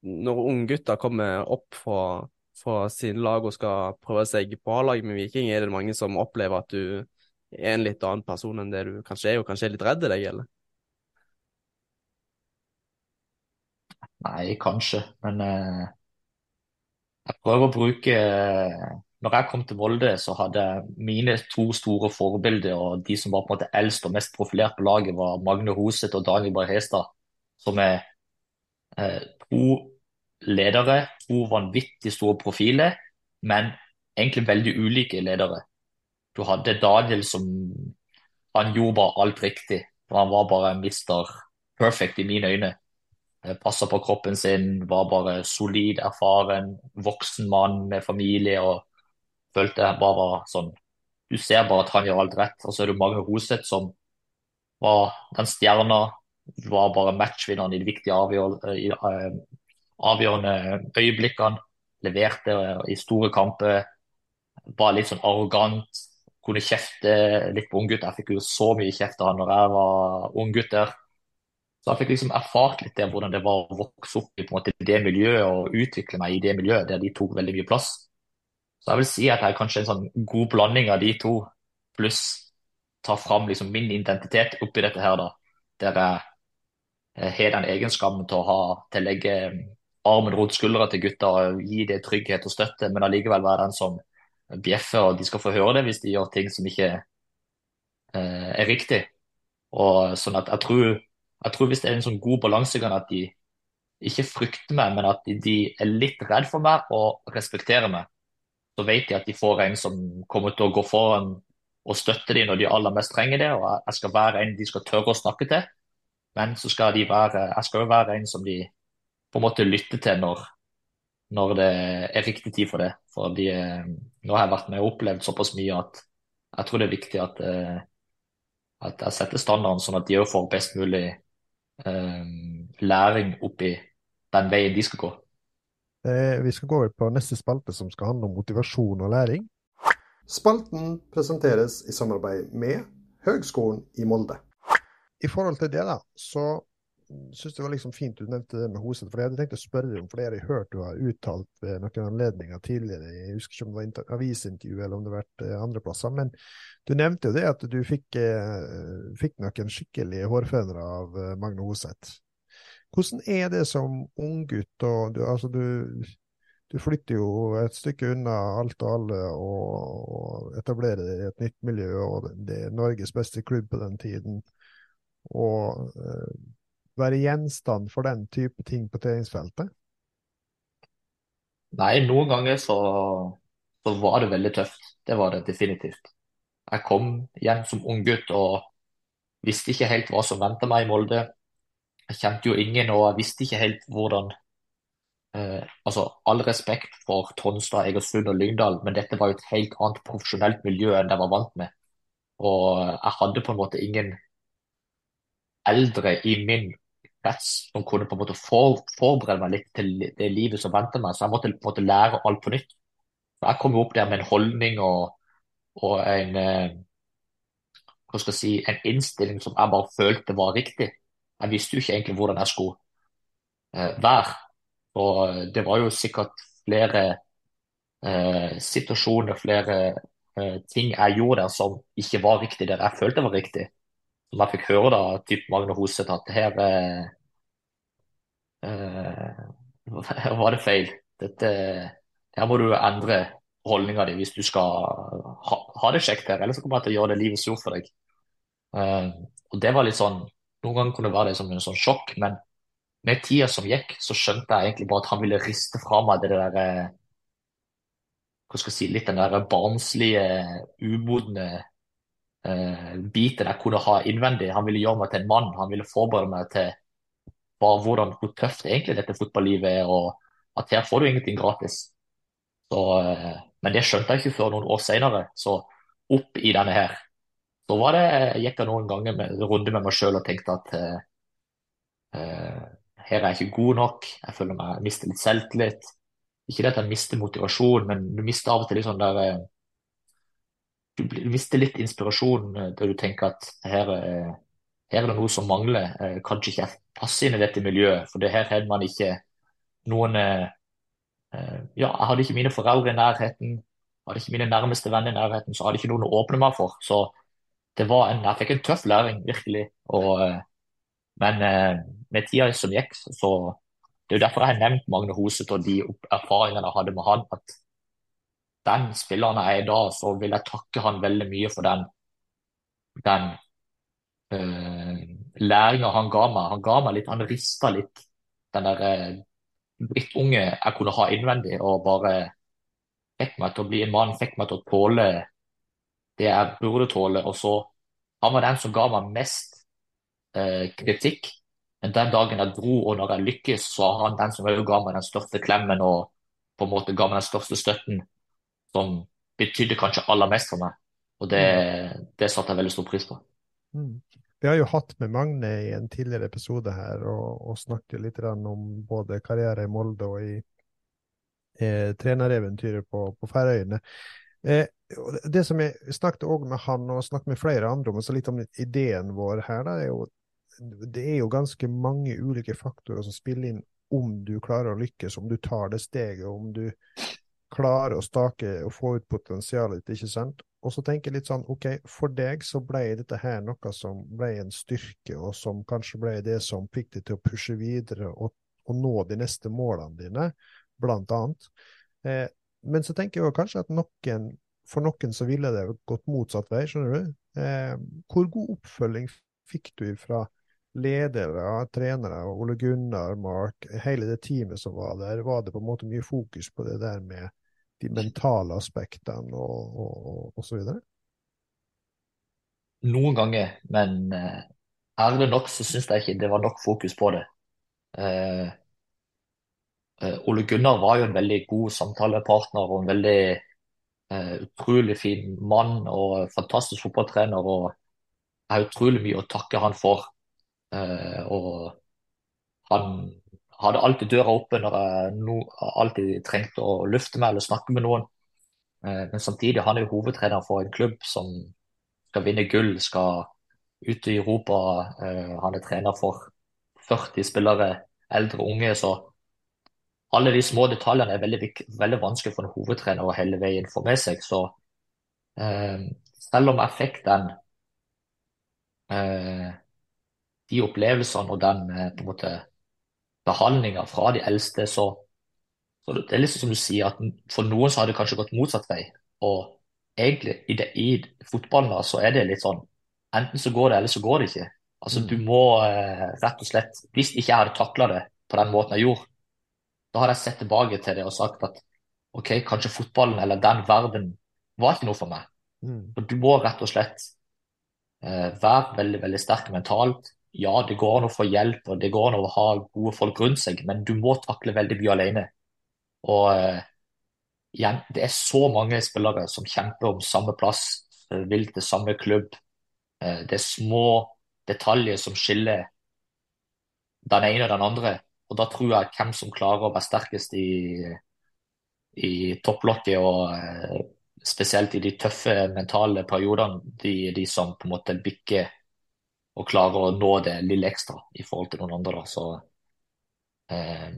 Når unggutter kommer opp fra, fra sine lag og skal prøve seg på A-laget med Viking, er det mange som opplever at du er en litt annen person enn det du kanskje er, og kanskje er litt redd deg, eller? Nei, kanskje, men eh, jeg prøver å bruke eh, Når jeg kom til Molde, så hadde mine to store forbilder, og de som var på en måte eldst og mest profilert på laget, var Magne Hoseth og Daniel Hestad, som er eh, to ledere, to vanvittig store profiler, men egentlig veldig ulike ledere. Du hadde Daniel som Han gjorde bare alt riktig. Han var bare mister Perfect i mine øyne. Passa på kroppen sin, var bare solid, erfaren, voksen mann med familie. og følte jeg bare var sånn Du ser bare at han gjør alt rett. Og så er det Magne Roseth som var den stjerna. Var bare matchvinneren i de viktige eh, avgjørende øyeblikkene. Leverte i store kamper. Var litt sånn arrogant kunne kjefte litt på unggutter. Jeg fikk jo så mye kjeft av han når jeg var unggutt der. Så jeg fikk liksom erfart litt det, hvordan det var å vokse opp i måte, det miljøet og utvikle meg i det miljøet der de tok veldig mye plass. Så jeg vil si at jeg er kanskje en sånn god blanding av de to, pluss ta fram liksom min identitet oppi dette her, da. Der jeg har den egenskapen til å ha, til å legge armen rundt skuldra til gutta og gi det trygghet og støtte, men allikevel være den som bjeffer, og de skal få høre det hvis de gjør ting som ikke eh, er riktig. Og sånn at jeg tror, jeg tror hvis det er en sånn god balansegang at de ikke frykter meg, men at de, de, er litt redd for meg og respekterer meg, så vet de at de får en som kommer til å gå foran og støtte dem når de aller mest trenger det. Og jeg skal være en de skal tørre å snakke til. Men så skal de være, jeg skal jo være en som de på en måte lytte til når, når det er riktig tid for det. Fordi eh, nå har jeg vært med og opplevd såpass mye at jeg tror det er viktig at, eh, at jeg setter standarden sånn at de òg får best mulig um, læring oppi den veien de skal gå. Eh, vi skal gå over på neste spalte, som skal handle om motivasjon og læring. Spalten presenteres i samarbeid med Høgskolen i Molde. I forhold til det, da, så syns det var liksom fint du nevnte det med Hoseth. For jeg hadde tenkt å spørre om flere jeg har hørt du har uttalt ved noen anledninger tidligere. Jeg husker ikke om det var avisintervju eller om det har vært eh, andre plasser. Men du nevnte jo det at du fikk, eh, fikk noen skikkelige hårfønere av eh, Magne Hoseth. Hvordan er det som unggutt? Du, altså du, du flytter jo et stykke unna alt og alle og, og etablerer deg i et nytt miljø, og det er Norges beste klubb på den tiden. Og være gjenstand for den type ting på treningsfeltet? Nei, noen ganger så, så var det veldig tøft. Det var det definitivt. Jeg kom hjem som ung gutt og visste ikke helt hva som venta meg i Molde. Jeg kjente jo ingen, og jeg visste ikke helt hvordan eh, Altså, all respekt for Tonstad, Egersund og Lyngdal, men dette var jo et helt annet profesjonelt miljø enn jeg var vant med. Og jeg hadde på en måte ingen eldre i min krets som kunne på en måte for, forberede meg litt til det livet som venter meg. Så jeg måtte på en måte lære alt på nytt. Så jeg kom jo opp der med en holdning og, og en eh, hva skal jeg si, en innstilling som jeg bare følte var riktig. Jeg visste jo ikke egentlig hvordan jeg skulle eh, være. Og eh, det var jo sikkert flere eh, situasjoner, flere eh, ting jeg gjorde der som ikke var riktig der jeg følte var riktig. Som jeg fikk høre da, typ Magne Hoseth, at her eh, <laughs> var det feil. Dette, her må du endre holdninga di hvis du skal ha, ha, det kjekt her, ellers kommer jeg til å gjøre det livet surt for deg. Uh, og det var litt sånn Noen ganger kunne det være det som en sånn sjokk, men med tida som gikk, så skjønte jeg egentlig bare at han ville riste fra meg det der eh, Hva skal jeg si Litt den der barnslige, umodne eh, biten jeg kunne ha innvendig. Han ville gjøre meg til en mann. Han ville forberede meg til bare hvordan, hvor tøft egentlig dette fotballivet er, og at her får du ingenting gratis. Så, eh, men det skjønte jeg ikke før noen år senere. Så opp i denne her, så var det, jeg gikk jeg noen ganger med, runde med meg sjøl og tenkte at uh, her er jeg ikke god nok. Jeg føler meg jeg mister litt selvtillit. Ikke det at jeg mister motivasjon, men du mister av og til litt sånn der Du mister litt inspirasjon da du tenker at her, her er det noe som mangler. kanskje ikke passer inn i dette miljøet, for det her hadde man ikke noen Ja, jeg hadde ikke mine foreldre i nærheten. Hadde ikke mine nærmeste venner i nærheten, så hadde ikke noen å åpne meg for. Så det var en, jeg fikk en tøff læring, virkelig. Og, eh, men eh, med tida som gikk, så Det er jo derfor jeg har nevnt Magne Hoseth og de erfaringene jeg hadde med han. At den spilleren jeg er i dag, så vil jeg takke han veldig mye for den, den uh, læringa han ga meg. Han ga meg litt, han rista litt den der uh, drittunge jeg kunne ha innvendig, og bare fikk meg til å bli en mann, fikk meg til å tåle det jeg burde tåle. Og så Han var den som ga meg mest eh, kritikk. Men den dagen jeg dro, og når jeg lykkes, så var han den som ga meg den største klemmen og på en måte ga meg den største støtten, som betydde kanskje aller mest for meg. Og det, det satte jeg veldig stor pris på. Mm. Vi har jo hatt med Magne i en tidligere episode her og, og snakket litt om både karriere i Molde og i eh, trenereventyret på, på Færøyene. Eh, det som jeg snakket også med han og snakket med flere andre om, og så litt om ideen vår her, da, er jo, det er jo ganske mange ulike faktorer som spiller inn om du klarer å lykkes, om du tar det steget, om du klarer å stake og få ut potensialet ditt, ikke sant. Og så tenker jeg litt sånn, OK, for deg så ble dette her noe som ble en styrke, og som kanskje ble det som fikk deg til å pushe videre og, og nå de neste målene dine blant annet. Eh, men så tenker jeg kanskje at noen, for noen så ville det gått motsatt vei, skjønner du. Eh, hvor god oppfølging fikk du fra ledere, trenere, Ole Gunnar, Mark, hele det teamet som var der? Var det på en måte mye fokus på det der med de mentale aspektene og, og, og så videre? Noen ganger, men uh, ærlig nok så syns jeg ikke det var nok fokus på det. Uh, Uh, Ole Gunnar var jo en veldig god samtalepartner og en veldig utrolig fin mann og fantastisk fotballtrener. og Jeg har utrolig mye å takke han for. Og han hadde alltid døra oppe når jeg no, alltid trengte å lufte meg eller snakke med noen. men samtidig han er jo hovedtrener for en klubb som skal vinne gull, skal ut i Europa. han er trener for 40 spillere, eldre unge. så alle de små detaljene er veldig, veldig vanskelig for en hovedtrener å hele veien få med seg. Så eh, selv om jeg fikk den eh, de opplevelsene og den eh, på en måte behandlinga fra de eldste, så, så, det er liksom som du sier, at for noen så har det kanskje gått motsatt vei. Og egentlig i, det, i fotballen da, så er det litt sånn enten så går det, eller så går det ikke. Altså mm. Du må eh, rett og slett Hvis ikke jeg hadde takla det på den måten jeg gjorde, da hadde jeg sett tilbake til det og sagt at OK, kanskje fotballen eller den verden var ikke noe for meg. Mm. du må rett og slett eh, være veldig veldig sterk mentalt. Ja, det går an å få hjelp og det går an å ha gode folk rundt seg, men du må takle veldig mye alene. Og eh, igjen, det er så mange spillere som kjemper om samme plass, eh, vil til samme klubb. Eh, det er små detaljer som skiller den ene og den andre. Og da tror jeg hvem som klarer å være sterkest i, i topplokket, og spesielt i de tøffe mentale periodene, de, de som på en måte bikker og klarer å nå det lille ekstra i forhold til noen andre. Da. Så eh,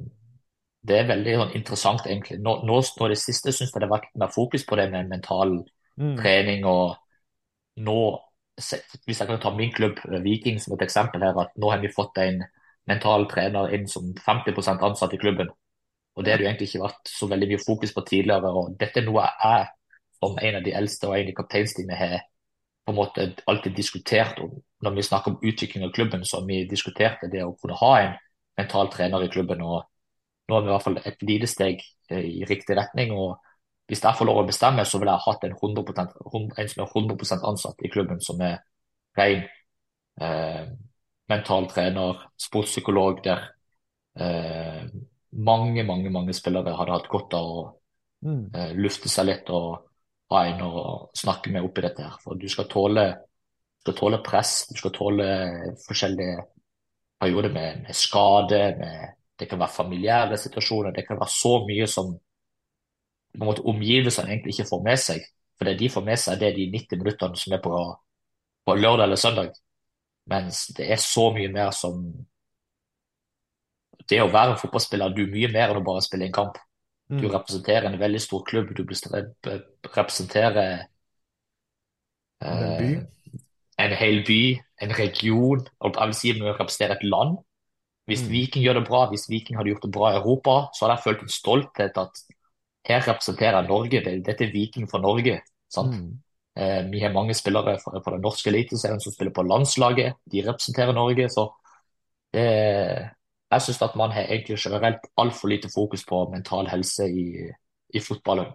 det er veldig sånn, interessant, egentlig. Nå, nå, nå det siste syns jeg det har vært mer fokus på det med mental mm. trening. og nå, Hvis jeg kan ta min klubb, Viking, som et eksempel her, at nå har vi fått en mental trener inn som 50% ansatt i klubben. Og Det har det jo egentlig ikke vært så veldig mye fokus på tidligere. og Dette er noe jeg som en av de eldste og en i kapteinsteamet har på en måte alltid diskutert om. Når vi snakker om utvikling av klubben, så har vi diskutert det å kunne ha en mental trener i klubben. og Nå har vi i hvert fall et lite steg eh, i riktig retning. og Hvis jeg får lov å bestemme, så vil jeg ha hatt en, 100%, en som er 100% ansatt i klubben, som er ren eh, mental trener, sportspsykolog der eh, mange, mange mange spillere hadde hatt godt av å mm. eh, lufte seg litt og ha en å snakke med oppi dette. her. For du skal tåle, skal tåle press, du skal tåle forskjellige perioder med, med skade, med, det kan være familiære situasjoner, det kan være så mye som på en måte omgivelsene egentlig ikke får med seg. For det de får med seg, det er de 90 minuttene som er på, på lørdag eller søndag. Mens det er så mye mer som Det å være en fotballspiller, du er mye mer enn å bare spille en kamp. Du mm. representerer en veldig stor klubb. Du representerer uh, en hel by, en region. Jeg vil si vi representerer et land. Hvis mm. Viking gjør det bra, hvis Viking hadde gjort det bra i Europa, så hadde jeg følt en stolthet at her representerer jeg Norge. Dette er Viking for Norge. sant? Mm. Eh, vi har mange spillere fra, fra den norske eliteserien som spiller på landslaget. De representerer Norge. så det, Jeg syns at man har egentlig generelt altfor lite fokus på mental helse i, i fotballen.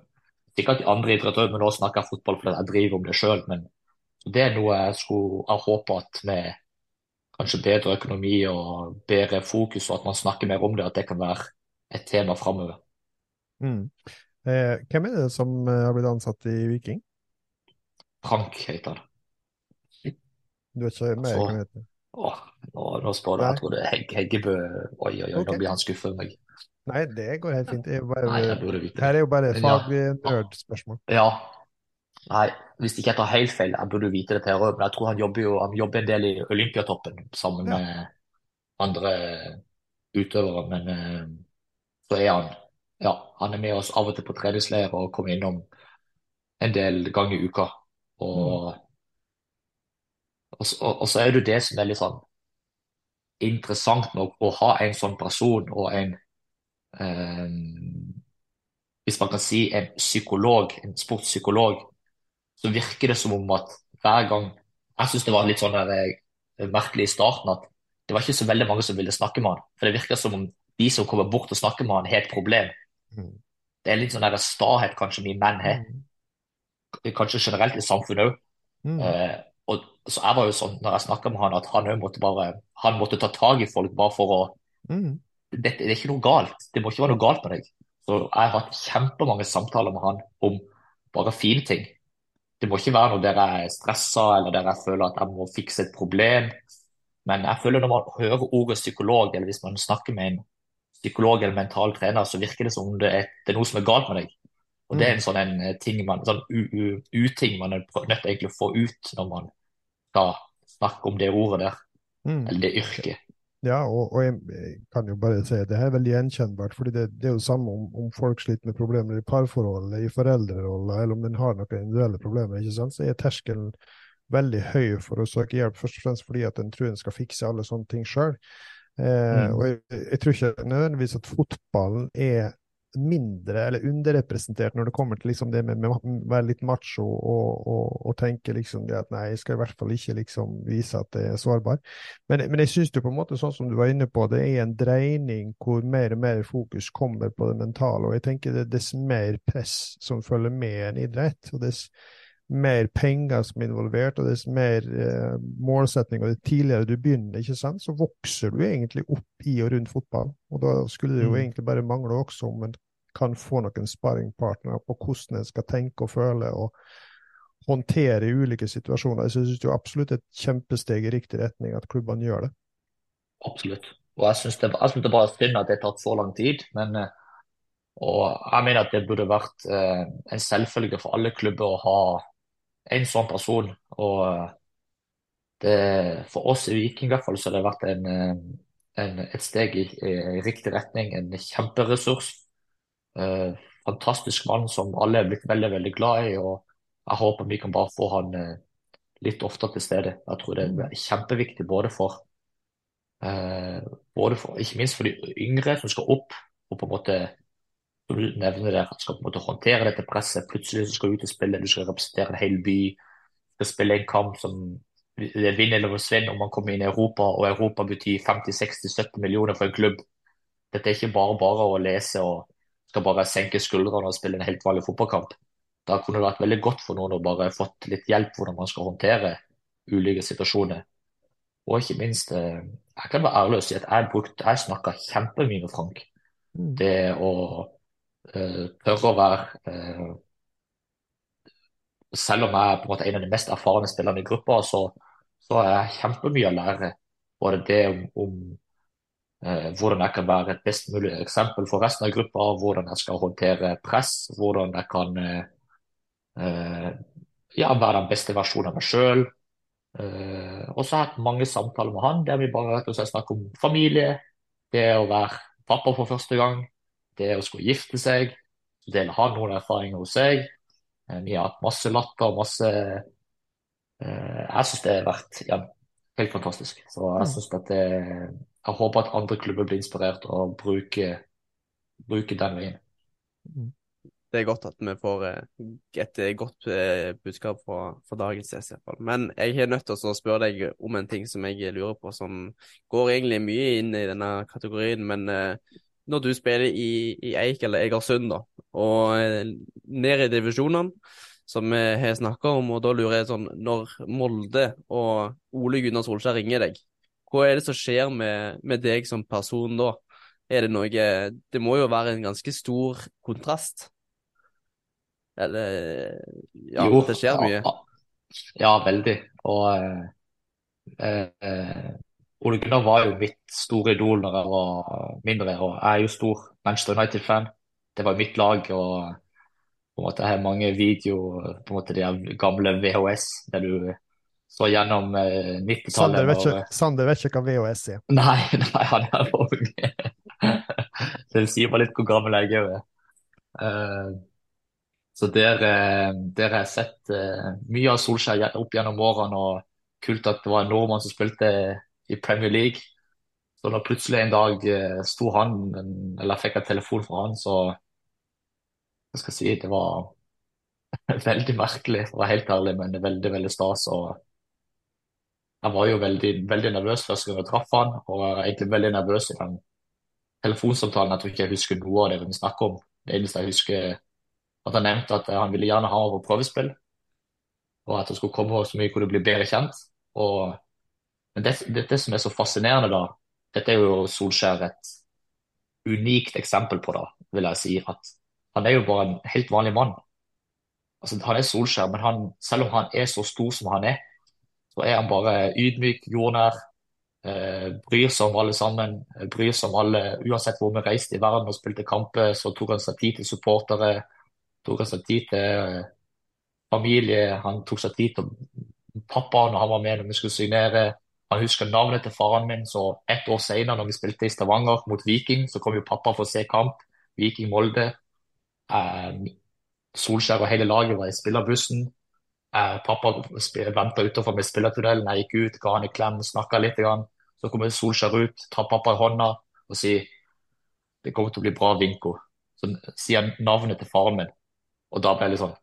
at de andre idretter, men nå snakker jeg fotball fordi jeg driver om det sjøl. Men det er noe jeg skulle jeg håper at med kanskje bedre økonomi og bedre fokus, og at man snakker mer om det, at det kan være et tema framover. Mm. Eh, hvem er det som eh, har blitt ansatt i Viking? Frank heter han. Du vet ikke mer hva han heter? Åh, nå, nå spør du. Jeg tror det er Hegg, Heggebø. Oi, oi, oi, okay. nå blir han skuffa over meg. Nei, det går helt fint. Bare, Nei, her er jo bare faglig nerdspørsmål. Ja. Nei, hvis ikke jeg tar helt feil, jeg burde vite dette, her, men jeg tror han jobber jo han jobber en del i Olympiatoppen sammen ja. med andre utøvere. Men uh, så er han ja, han er med oss av og til på treningsleir og kommer innom en del ganger i uka. Og, mm. Og, og, og, så er det jo det som er litt sånn interessant nok å, ha en sånn person og en um, Hvis man kan si en psykolog, en sportspsykolog, så virker det som om at hver gang Jeg syns det var litt sånn der, eh, merkelig i starten at det var ikke så veldig mange som ville snakke med han. For det virker som om de som kommer bort og snakker med han, har et problem. Mm. Det er litt sånn der stahet kanskje vi menn har. Mm kanskje generelt i samfunnet òg. Mm. Eh, så jeg var jo sånn når jeg snakka med han, at han måtte bare han måtte ta tak i folk bare for å mm. det, det, er ikke noe galt. Det må ikke være noe galt med deg. Så jeg har hatt kjempemange samtaler med han om bare fine ting. Det må ikke være noe der jeg er stressa eller der jeg føler at jeg må fikse et problem. Men jeg føler når man hører ordet psykolog, eller hvis man snakker med en psykolog eller mental trener, så virker det som om det er, det er noe som er galt med deg. Og Det er en mm. sånn en eh, ting man, sånn uting man er nødt til å få ut når man skal snakke om det ordet der, mm. eller det yrket. Ja, og, og, jeg kan jo bare si at det her er veldig gjenkjennbart. fordi det, det er jo samme om, om, folk sliter med problemer i parforhold, i foreldreroller, eller om en har noen individuelle problemer. ikke sant? Så er terskelen veldig høy for å søke hjelp, først og fremst fordi at en tror en skal fikse alle sånne ting sjøl. Eh, mm. og jeg, jeg, tror ikke nødvendigvis at fotballen er mindre eller underrepresentert når det kommer til liksom det med, å være litt macho og, og, og, tenke liksom det at nei, jeg skal i hvert fall ikke liksom vise at jeg er sårbar. Men, men jeg syns på en måte, sånn som du var inne på, det er en dreining hvor mer og mer fokus kommer på det mentale. Og jeg tenker det er dess mer press som følger med en idrett, og dess mer penger som er involvert, og dess mer eh, målsetning, og det tidligere du begynner, ikke sant, så vokser du egentlig opp i og rundt fotball. Og da skulle det jo mm. egentlig bare mangle også om en kan få noen sparringpartnere på hvordan en skal tenke og føle og håndtere ulike situasjoner. Så jeg synes det er absolutt et kjempesteg i riktig retning at klubbene gjør det. Absolutt. Og jeg syns det, det, bare er synd at det har tatt så lang tid. men eh, og jeg mener at det burde vært eh, en selvfølge for alle klubber å ha en sånn person. Og eh, det, for oss i Viking i hvert fall så har det vært en, eh, en, et steg i, i, riktig retning. En kjemperessurs. Eh, fantastisk mann som alle er blitt veldig veldig glad i. og Jeg håper vi kan bare få han eh, litt oftere til stede. Jeg tror det er kjempeviktig både for, eh, både for ikke minst for de yngre som skal opp og på en måte som du nevner der, skal på en måte håndtere dette presset. Plutselig skal du ut og spille, du skal representere en hel by. Du skal spille en kamp som det er vinn eller forsvinn om man kommer inn i Europa, og Europa betyr 50-60-70 millioner for en klubb. Dette er ikke bare bare å lese og skal bare senke skuldrene og spille en helt vanlig fotballkamp. Da kunne det vært veldig godt for noen å bare fått litt hjelp hvordan man skal håndtere ulike situasjoner. Og ikke minst, eh, jeg kan være ærlig og si at jeg, brukt, jeg snakka kjempemye med Frank. Mm. Det å uh, tørre å være uh, Selv om jeg er på en måte en av de mest erfarne spillerne i gruppa, så, så er jeg kjempemye å lære. Både det om, om uh, hvordan jeg kan være et best mulig eksempel for resten av gruppa, hvordan jeg skal håndtere press, hvordan jeg kan ja, være den beste versjonen av meg sjøl. Og så har jeg hatt mange samtaler med han der vi bare rett og slett snakker om familie. Det å være pappa for første gang. Det å skulle gifte seg. Så deler han noen erfaringer hos seg. Uh, vi har hatt masse latter og masse uh, Jeg syns det har vært ja, helt fantastisk. Så jeg syns at det, jeg håper at andre klubber blir inspirert og bruker, bruker den veien. Mm det er godt at vi får eh, et eh, godt eh, budskap fra, fra dagens gjest. Men jeg er nødt til å spørre deg om en ting som jeg lurer på, som går egentlig mye inn i denne kategorien. Men når du spiller i, i Eik eller Egersund, da, og ned i divisjonene, som vi har snakka om, og da lurer jeg sånn Når Molde og Ole Gunnar Solskjær ringer deg, hva er det som skjer med, med deg som person da? Er det noe Det må jo være en ganske stor kontrast? Eller Ja, jo, det skjer mye. Ja, ja veldig. Og eh, eh, Ole Gunnar var jo mitt store idol når jeg var mindre. Og jeg er jo stor Manchester United-fan. Det var mitt lag. og på en måte Jeg har mange videoer, på en måte de gamle VHS, der du så gjennom eh, 90-tallet. Sander, Sander, vet ikke hva VHS er? <laughs> Nei, nei han er for Det <laughs> sier bare litt hvor gammel jeg er. Uh, så der, eh, der har jeg sett uh, mye av Solskjær opp gjennom årene. og Kult at det var en nordmann som spilte i Premier League. Så når plutselig en dag uh, sto han, eller fikk en telefon fra han, så jeg skal si, det var <laughs> veldig merkelig, for å være helt ærlig, men veldig veldig stas. og Jeg var jo veldig, veldig nervøs første gang jeg traff han, og jeg var egentlig veldig nervøs i den telefonsamtalen. Jeg tror ikke jeg husker noe av det vi snakker om. Det eneste jeg husker at han nevnte at han ville gjerne ha over prøvespill, og at det skulle komme så mye hvor det blir bedre kjent. Og, men det, det, det, som er så fascinerende, da, dette er jo Solskjær et unikt eksempel på, da, vil jeg si. At han er jo bare en helt vanlig mann. Altså, han er Solskjær, men han, selv om han er så stor som han er, så er han bare ydmyk, jordnær. Eh, bryr seg om alle sammen. Bryr seg om alle, Uansett hvor vi reiste i verden og spilte kamper, så tok han seg tid til supportere tok han seg tid til eh, familie. Han tok seg tid til pappa når han var med når vi skulle signere. Han husker navnet til faren min, så ett år senere, når vi spilte i Stavanger mot Viking, så kom jo pappa for å se kamp. Viking Molde. Eh, Solskjær og hele laget var i spillerbussen. Eh, pappa venta utenfor med spillertunnelen. Jeg gikk ut, ga han en klem, snakka litt. Grann. Så kommer Solskjær ut, tar pappa i hånda og sier det kommer til å bli bra, Vinko. Så sier han navnet til faren min. Og da ble jeg litt sånn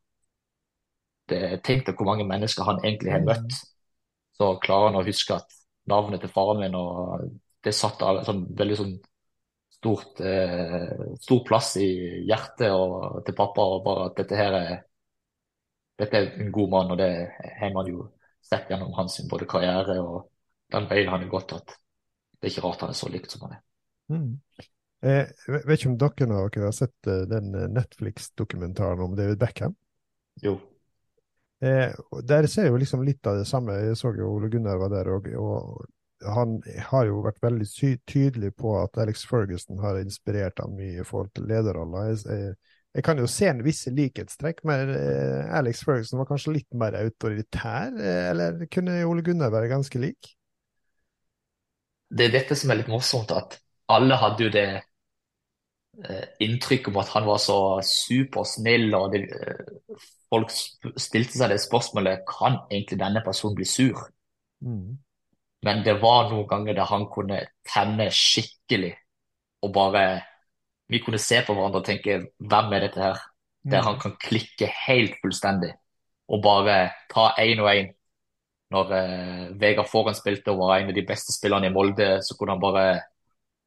Tenk deg hvor mange mennesker han egentlig har møtt. Så klarer han å huske at navnet til faren min og Det satt sånn, veldig sånn stort eh, stor plass i hjertet og, til pappa. og bare at dette her er dette er en god mann, og det har man jo sett gjennom hans både karriere og den veien han har gått, at det er ikke rart han er så likt som han er. Mm. Jeg eh, vet ikke om dere har sett eh, den eh, Netflix-dokumentaren om David Beckham? Jo. Eh, der ser jeg jo liksom litt av det samme. Jeg så jo Ole Gunnar var der, og, og, han har jo vært veldig tydelig på at Alex Ferguson har inspirert ham mye i forhold til lederroller. Jeg, jeg, jeg, kan jo se en visse likhetstrekk, men eh, Alex Ferguson var kanskje litt mer autoritær, eh, eller kunne Ole Gunnar være ganske lik? Det er dette som er litt morsomt, at alle hadde jo det Eh, inntrykk om at han var så supersnill, og det, eh, folk stilte seg det spørsmålet kan egentlig denne personen bli sur. Mm. Men det var noen ganger der han kunne tenne skikkelig, og bare Vi kunne se på hverandre og tenke hvem er dette her? Der mm. han kan klikke helt fullstendig, og bare ta én og én. Når eh, Vegard Foren spilte og var en av de beste spillerne i Molde, så kunne han bare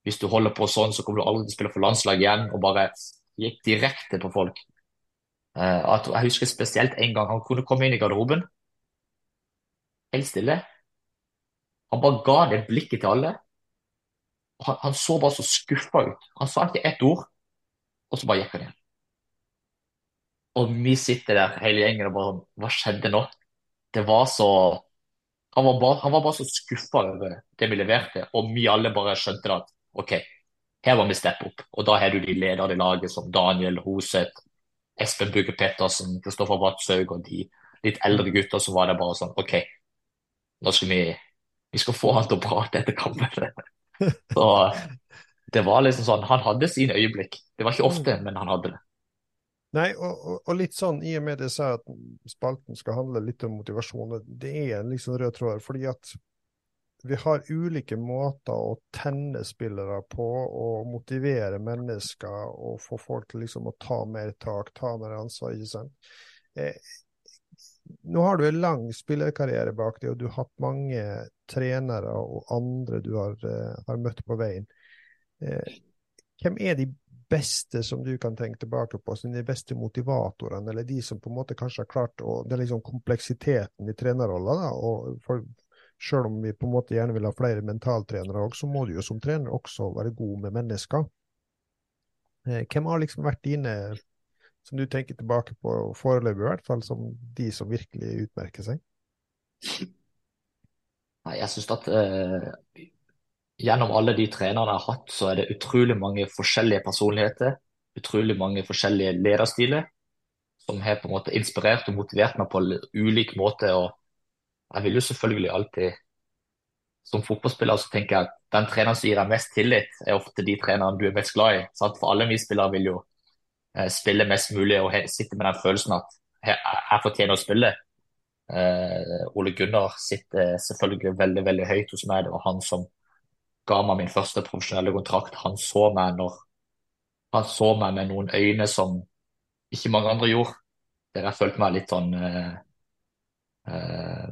Hvis du holder på sånn, så kommer du aldri til å spille for landslag igjen. Og bare gikk direkte på folk. Eh, at, jeg husker spesielt en gang han kunne komme inn i garderoben, helt stille. Han bare ga det blikket til alle. Han, han så bare så skuffa ut. Han sa ikke ett ord, og så bare gikk han igjen. Og vi sitter der hele gjengen og bare Hva skjedde nå? Det var så Han var bare, han var bare så skuffa over det vi leverte, og vi alle bare skjønte at OK, her må vi steppe opp. Og da har du de lederne i laget som Daniel Hoseth, Espen Bugge Pettersen, Kristoffer Vatshaug og de litt eldre gutta så var det bare sånn OK, nå skal vi vi skal få han til å prate etter kampen. <laughs> Så det var liksom sånn Han hadde sine øyeblikk. Det var ikke ofte, men han hadde det. Nei, og, og, og, litt sånn i og med det jeg sa at spalten skal handle litt om motivasjon, det er en liksom rød tråd. fordi at vi har ulike måter å tenne spillere på og motivere mennesker og få folk til liksom å ta mer tak, ta mer ansvar. ikke sant? Eh, nå har du en lang spillerkarriere bak deg, og du har hatt mange trenere og andre du har, eh, har møtt på veien. Eh, hvem er de beste som du kan tenke tilbake på, som de beste motivatorene, eller de som på en måte kanskje har klart å Det er liksom kompleksiteten i trenerrolla, da. og for, Selv om vi på en måte gjerne vil ha flere mentaltrenere òg, så må du jo som trener også være god med mennesker. Eh, hvem har liksom vært dine, som du tenker tilbake på foreløpig i hvert fall, som de som virkelig utmerker seg? Nei, jeg synes at eh, gjennom alle de trenerne jeg har hatt, så er det utrolig mange forskjellige personligheter. Utrolig mange forskjellige lederstiler som har på en måte inspirert og motivert meg på ulik måte. og Jeg vil jo selvfølgelig alltid Som fotballspiller så tenker jeg at den treneren som gir deg mest tillit, er ofte de trenerne du er mest glad i. Sant? For alle vi spillere vil jo eh, spille mest mulig og sitte med den følelsen at jeg, jeg fortjener å spille. Eh, Ole Gunnar sitter selvfølgelig veldig veldig høyt hos meg. Det var han som ga meg min første profesjonelle kontrakt. Han så meg når han så meg med noen øyne som ikke mange andre gjorde. Der jeg følte meg litt sånn eh, uh,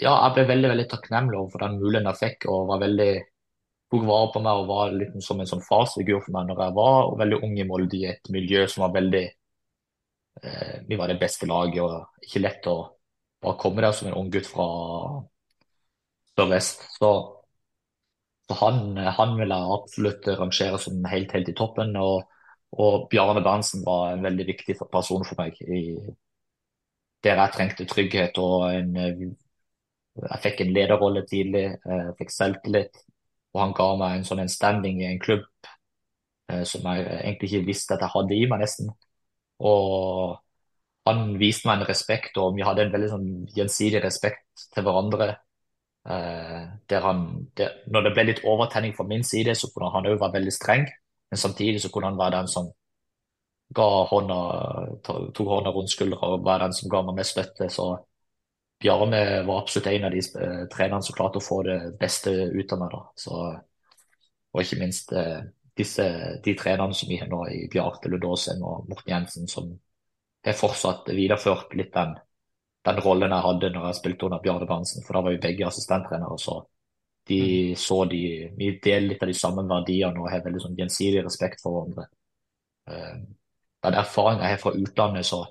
Ja, jeg ble veldig veldig takknemlig for den muligheten jeg fikk, og var veldig tok vare på meg og var litt som en sånn farsfigur for meg når jeg var veldig ung i Molde, i et miljø som var veldig eh, Vi var det beste laget, og ikke lett å bare komme der som en ung gutt fra sør-vest. Så så han, han vil jeg absolutt rangere som helt, helt i toppen. Og, og Bjarne Berntsen var en veldig viktig person for meg i, der jeg trengte trygghet. og en, Jeg fikk en lederrolle tidlig, jeg fikk selvtillit. Og han ga meg en sånn standing i en klubb eh, som jeg egentlig ikke visste at jeg hadde i meg, nesten. Og han viste meg en respekt, og vi hadde en veldig sånn gjensidig respekt til hverandre. Der han, der, når det ble litt overtenning fra min side, så kunne han òg være veldig streng. Men samtidig så kunne han være den som ga hånda, tok hånda rundt skuldra og var den som ga meg mest støtte. Så Bjarne var absolutt en av de uh, trenerne som klarte å få det beste ut av meg. Så, og ikke minst uh, disse, de trenerne som vi har nå i Bjarte Ludåsen og Morten Jensen, som har fortsatt videreført litt den den rollen jeg hadde når jeg spilte under Bjarne Berntsen, for da var vi begge assistenttrenere. så de mm. så de, Vi deler litt av de samme verdiene og har veldig sånn gjensidig respekt for hverandre. Uh, den erfaringen jeg har fra utlandet, så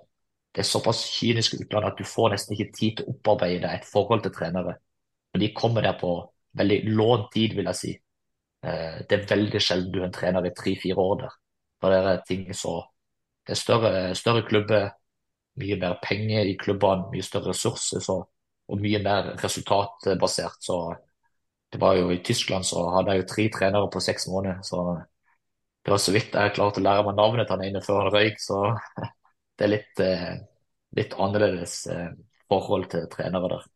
det er såpass kynisk utlandet at du får nesten ikke tid til å opparbeide et forhold til trenere. Men de kommer der på veldig lånt tid, vil jeg si. Uh, det er veldig sjelden du har en trener i tre-fire år der. For det er ting så Det er større, større klubber, mye mer penger i klubbene, mye større ressurser så, og mye mer resultatbasert. Så det var jo I Tyskland så hadde jeg jo tre trenere på seks måneder. så Det var så vidt jeg klarte å lære meg navnet til han ene før han røyk. Så <laughs> det er litt, eh, litt annerledes eh, forhold til trenere der.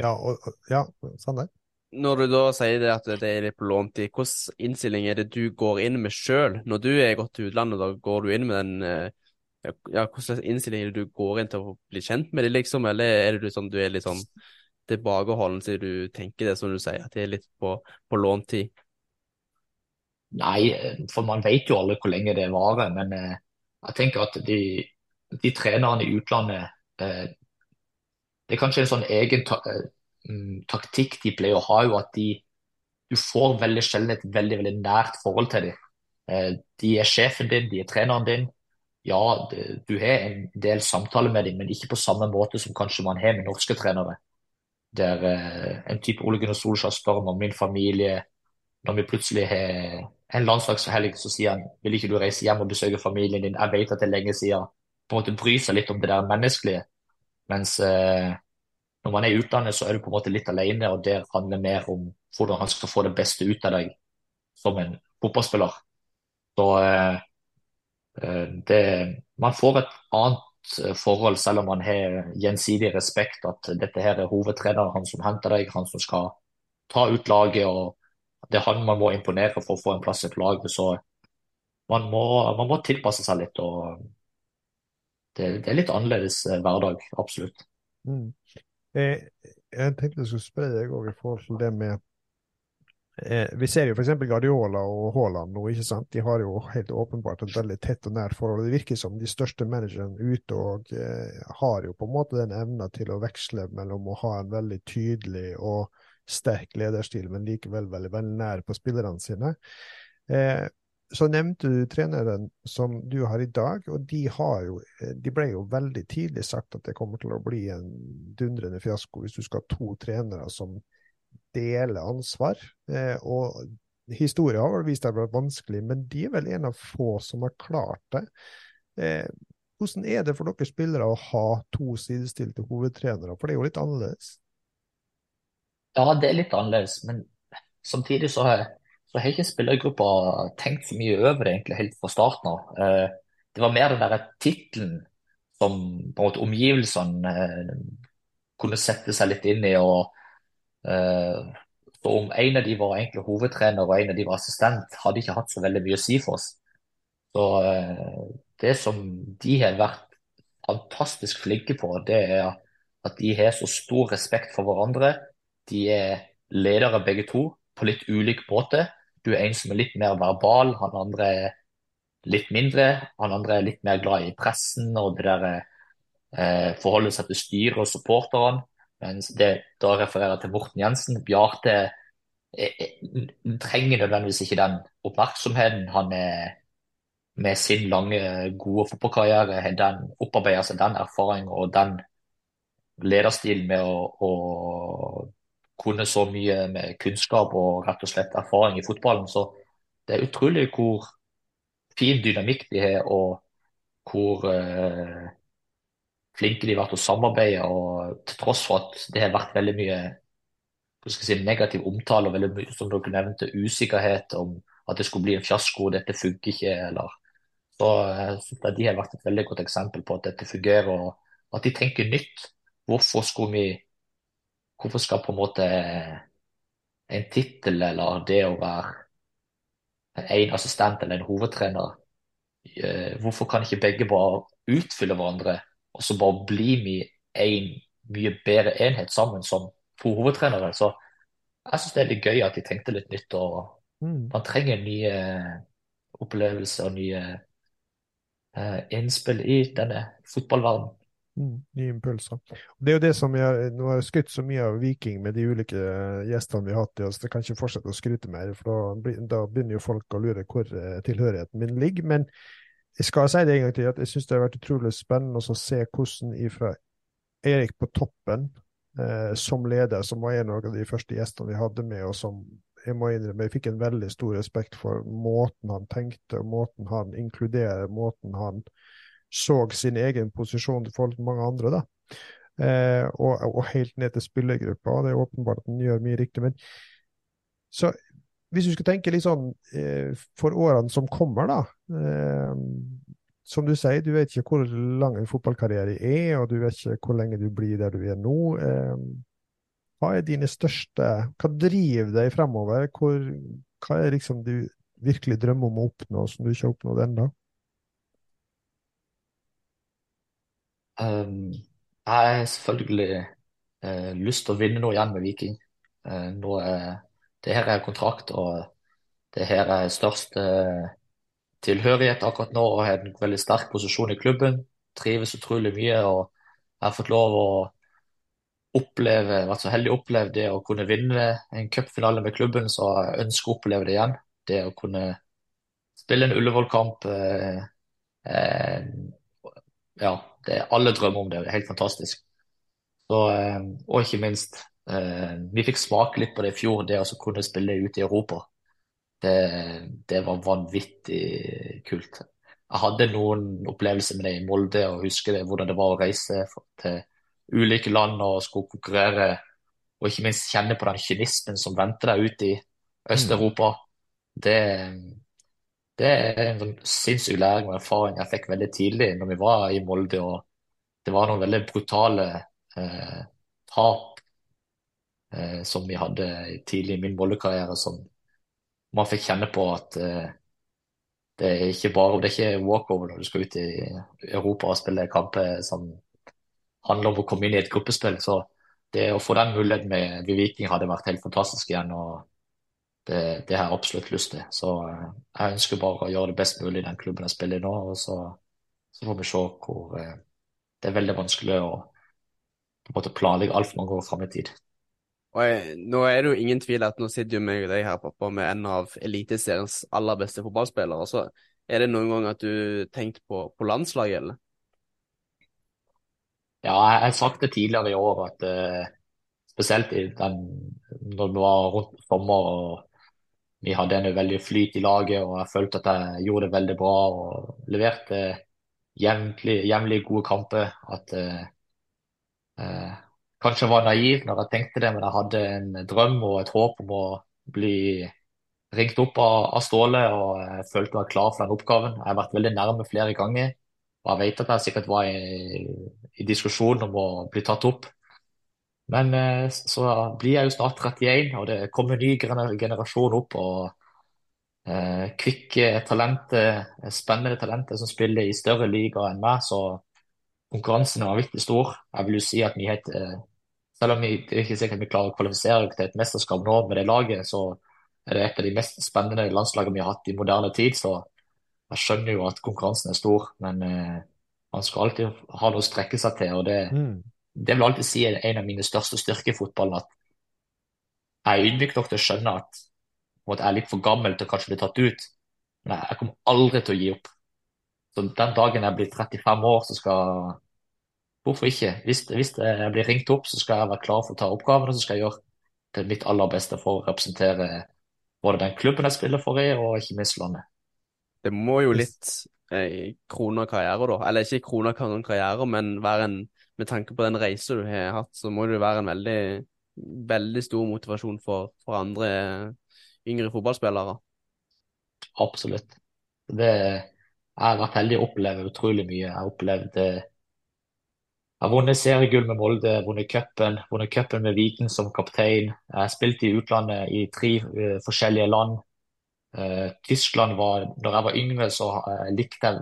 Ja, og, ja sånn det. Når du da sier det at det er litt på låntid, hvilken innstilling er det du går inn med sjøl når du er gått til utlandet? Da går du inn med den ja, Hvilken innstilling er det du går inn til å bli kjent med dem, liksom? Eller er det du, sånn du er litt sånn tilbakeholden siden du tenker det som du sier, at det er litt på, på låntid? Nei, for man vet jo aldri hvor lenge det varer. Men eh, jeg tenker at de, de trenerne i utlandet eh, det er kanskje en sånn egen ta mm, taktikk de pleier å ha, jo at de du får veldig sjelden et veldig veldig nært forhold til dem. De er sjefen din, de er treneren din. Ja, du har en del samtaler med dem, men ikke på samme måte som kanskje man har med norske trenere. Der en type Ole Gunnar Solskjær spør om min familie. Når vi plutselig har en landslagshelg, så sier han vil ikke du reise hjem og besøke familien din. Jeg vet at det er lenge siden. På en måte bry seg litt om det der menneskelige. Mens eh, når man er i utlandet, så er du på en måte litt alene, og det handler mer om hvordan han skal få det beste ut av deg som en fotballspiller. Så eh, eh det, man får et annet eh, forhold, selv om man har gjensidig respekt. At dette her er hovedtreneren, han som henter deg, han som skal ta ut laget. og Det er han man må imponere for å få en plass i et lag. Så man må, man må tilpasse seg litt. og det, det, er litt annerledes eh, hverdag, absolutt. Mm. Eh, jeg tenkte jeg skulle spørre deg òg i forhold til det med eh, Vi ser jo f.eks. Guardiola og Haaland nå, ikke sant. De har jo helt åpenbart et veldig tett og nært forhold. Det virker som de største managerne ute og eh, har jo på en måte den evna til å veksle mellom å ha en veldig tydelig og sterk lederstil, men likevel veldig, veldig nær på spillerne sine. Eh, så nevnte du treneren som du har i dag, og de, jo, de, ble jo veldig tidlig sagt at det kommer til å bli en dundrende fiasko hvis du skal ha to trenere som deler ansvar. Eh, og historien har vel vist at det har vært vanskelig, men de er vel en av få som har klart det. Eh, hvordan er det for dere spillere å ha to sidestilte hovedtrenere, for det er jo litt annerledes? Ja, det er litt annerledes, men samtidig så har så har ikke spillergruppa tenkt så mye over det egentlig helt fra starten av. Eh, det var mer den der tittelen som på en måte omgivelsene eh, kunne sette seg litt inn i. og eh, så Om en av de var egentlig hovedtrener og en av de var assistent, hadde ikke hatt så veldig mye å si for oss. Så Det som de har vært fantastisk flinke på, det er at de har så stor respekt for hverandre. De er ledere begge to på litt ulik måte. Du er en som er litt mer verbal, han andre er litt mindre. Han andre er litt mer glad i pressen og det der eh, forholdet seg til styret og supporterne. Mens det da refererer til Morten Jensen. Bjarte trenger nødvendigvis ikke den oppmerksomheten. Han er med sin lange, gode fotballkarriere har den opparbeida seg den erfaringen og den lederstilen med å, å kunne så mye med kunnskap og rett og slett erfaring i fotballen. Så det er utrolig hvor fin dynamikk de har, og hvor uh, flinke de har vært til å samarbeide. og Til tross for at det har vært veldig mye si, negativ omtale og veldig mye, som dere nevnte, usikkerhet om at det skulle bli en fiasko, dette funker ikke. eller så, jeg så De har vært et veldig godt eksempel på at dette fungerer, og at de tenker nytt. Hvorfor skulle vi Hvorfor skal på en måte en tittel eller det å være en assistent eller en hovedtrener eh, Hvorfor kan ikke begge bare utfylle hverandre og så bare bli med en mye bedre enhet sammen som to hovedtrenere? Så jeg syns det er litt gøy at de tenkte litt nytt. og mm. Man trenger nye opplevelser og nye eh, innspill i denne fotballverdenen. Mm, nye impulser. Det er jo det som jeg, Nå har jeg skrytt så mye av Viking med de ulike eh, gjestene vi har hatt så oss. Det kan ikke fortsette å skryte mer, for da, da, begynner jo folk å lure hvor eh, tilhørigheten min ligger. Men jeg skal si det en gang til, at jeg syns det har vært utrolig spennende å se hvordan ifra Erik på toppen eh, som leder, som var en av de første gjestene vi hadde med, og som jeg må innrømme, jeg fikk en veldig stor respekt for måten han tenkte, måten han inkluderer, måten han så sin egen posisjon i forhold til mange andre. da. Eh, og, og, helt ned til spillergruppa. Det er åpenbart at den gjør mye riktig. men så hvis du skal tenke litt sånn eh, for årene som kommer, da. Eh, som du sier, du vet ikke hvor lang en fotballkarriere er, og du vet ikke hvor lenge du blir der du er nå. Eh, hva er dine største Hva driver deg fremover? Hvor, hva er liksom du virkelig drømmer om å oppnå som du ikke har oppnådd ennå? Um, jeg har selvfølgelig uh, lyst til å vinne noe igjen med Viking. Uh, nå er, det her er kontrakt, og det her er størst uh, tilhørighet akkurat nå. og Har en veldig sterk posisjon i klubben. Trives utrolig mye. og Jeg har fått lov å oppleve, vært så heldig å oppleve det å kunne vinne en cupfinale med klubben, så jeg ønsker å oppleve det igjen. Det å kunne spille en Ullevål-kamp eh, eh, Ja, det alle drømmer om det. Det er helt fantastisk. Så, eh, og ikke minst, eh, vi fikk smake litt på det i fjor, det å kunne spille ute i Europa. Det, det var vanvittig kult. Jeg hadde noen opplevelser med det i Molde, og husker det, hvordan det var å reise til ulike land og skulle konkurrere, og ikke minst kjenne på den kynismen som venter deg ute i Øst-Europa. Det, det, er en sånn sinnssyk læring og erfaring jeg fikk veldig tidlig når vi var i Molde. og Det var noen veldig brutale eh, tap eh, som vi hadde tidlig i min Molde-karriere, som man fikk kjenne på at eh, det er ikke bare, det er ikke walkover når du skal ut i Europa og spille kamper som handler om å komme inn i et gruppespill. Så det å få den muligheten med Viking hadde vært helt fantastisk igjen. og det, det har jeg absolutt lyst til. Så uh, jeg ønsker bare å gjøre det best mulig i den klubben jeg spiller i nå. og så, så får vi se hvor uh, Det er veldig vanskelig å på en måte planlegge altfor mange år fram i tid. Og jeg, nå er det jo ingen tvil at nå sitter jo meg og deg her pappa, med en av eliteseriens aller beste fotballspillere. Så er det noen gang at du tenkte på, på landslaget, eller? Ja, jeg har sagt det tidligere i år at uh, spesielt den, når det var rundt sommer og vi hadde en veldig flyt i laget og jeg følte at jeg gjorde det veldig bra og leverte jevnlig, gode kamper. At eh, eh, kanskje jeg var naiv når jeg tenkte det, men jeg hadde en drøm og et håp om å bli ringt opp av, av Ståle og jeg følte meg klar for den oppgaven. Jeg har vært veldig nærme flere ganger. Og jeg vet at jeg sikkert var i, i diskusjon om å bli tatt opp. Men eh, så blir jeg jo snart 31, og det kommer en ny generasjon opp. og eh, Kvikke talenter, spennende talenter som spiller i større liga enn meg. Så konkurransen er vanvittig stor. Jeg vil jo si at vi heter, eh, Selv om vi ikke sikkert vi klarer å kvalifisere til et mesterskap nå med det laget, så er det et av de mest spennende landslagene vi har hatt i moderne tid. så jeg skjønner jo at konkurransen er stor, men eh, man skal alltid ha noe å strekke seg til. og Det, mm. Det vil alltid si er en av mine største styrker i fotballen. At jeg er ydmyk nok til å skjønne at, at jeg er litt for gammel til å kanskje bli tatt ut. Men jeg, jeg kommer aldri til å gi opp. Så Den dagen jeg blir 35 år, så skal Hvorfor ikke? Hvis, hvis jeg blir ringt opp, så skal jeg være klar for å ta oppgaven, og så skal jeg gjøre det mitt aller beste for å representere både den klubben jeg spiller for i, og ikke minst landet. Det må jo litt eh, krone karriere, da. Eller ikke krone karriere, men være en, med tanke på den reisa du har hatt, så må det være en veldig, veldig stor motivasjon for, for andre yngre fotballspillere. Absolutt. Det, jeg har vært heldig å oppleve utrolig mye. Jeg har opplevd eh, jeg har vunnet seriegull med Molde, vunnet cupen, vunnet cupen med Viken som kaptein. Jeg har spilt i utlandet i tre uh, forskjellige land. Uh, Tyskland var, når jeg var yngre, så uh, likte jeg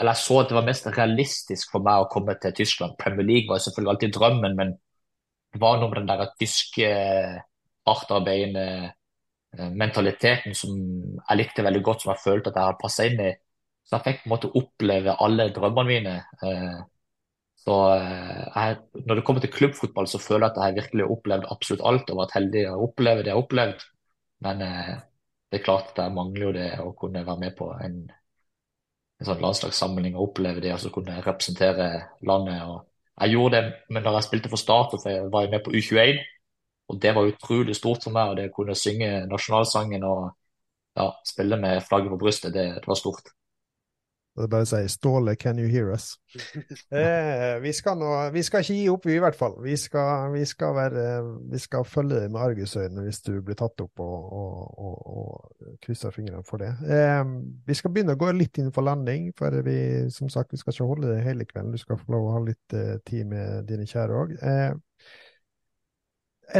Eller jeg så at det var mest realistisk for meg å komme til Tyskland. Premier League var selvfølgelig alltid drømmen, men det var noe med den der tyske hardtarbeidende uh, mentaliteten som jeg likte veldig godt, som jeg følte at jeg hadde passa inn i. Så jeg fikk på en måte oppleve alle drømmene mine. Så jeg, Når det kommer til klubbfotball, så føler jeg at jeg virkelig har opplevd absolutt alt og vært heldig å oppleve det jeg har opplevd. Men det er klart at jeg mangler jo det å kunne være med på en, en sånn landslagssamling og oppleve det og kunne representere landet. og jeg gjorde det men da jeg spilte for Start, jeg var med på U21. Og det var utrolig stort for meg. og Det å kunne synge nasjonalsangen og ja, spille med flagget på brystet, det, det var stort. Det bare å si 'Ståle, can you hear us?' <laughs> eh, vi, skal nå, vi skal ikke gi opp, vi i hvert fall. Vi skal, vi skal, være, vi skal følge deg med argusøyne hvis du blir tatt opp og, og, og, og krysser fingrene for det. Eh, vi skal begynne å gå litt inn for landing, for vi, som sagt, vi skal ikke holde det hele kvelden. Du skal få lov å ha litt eh, tid med dine kjære òg. Eh,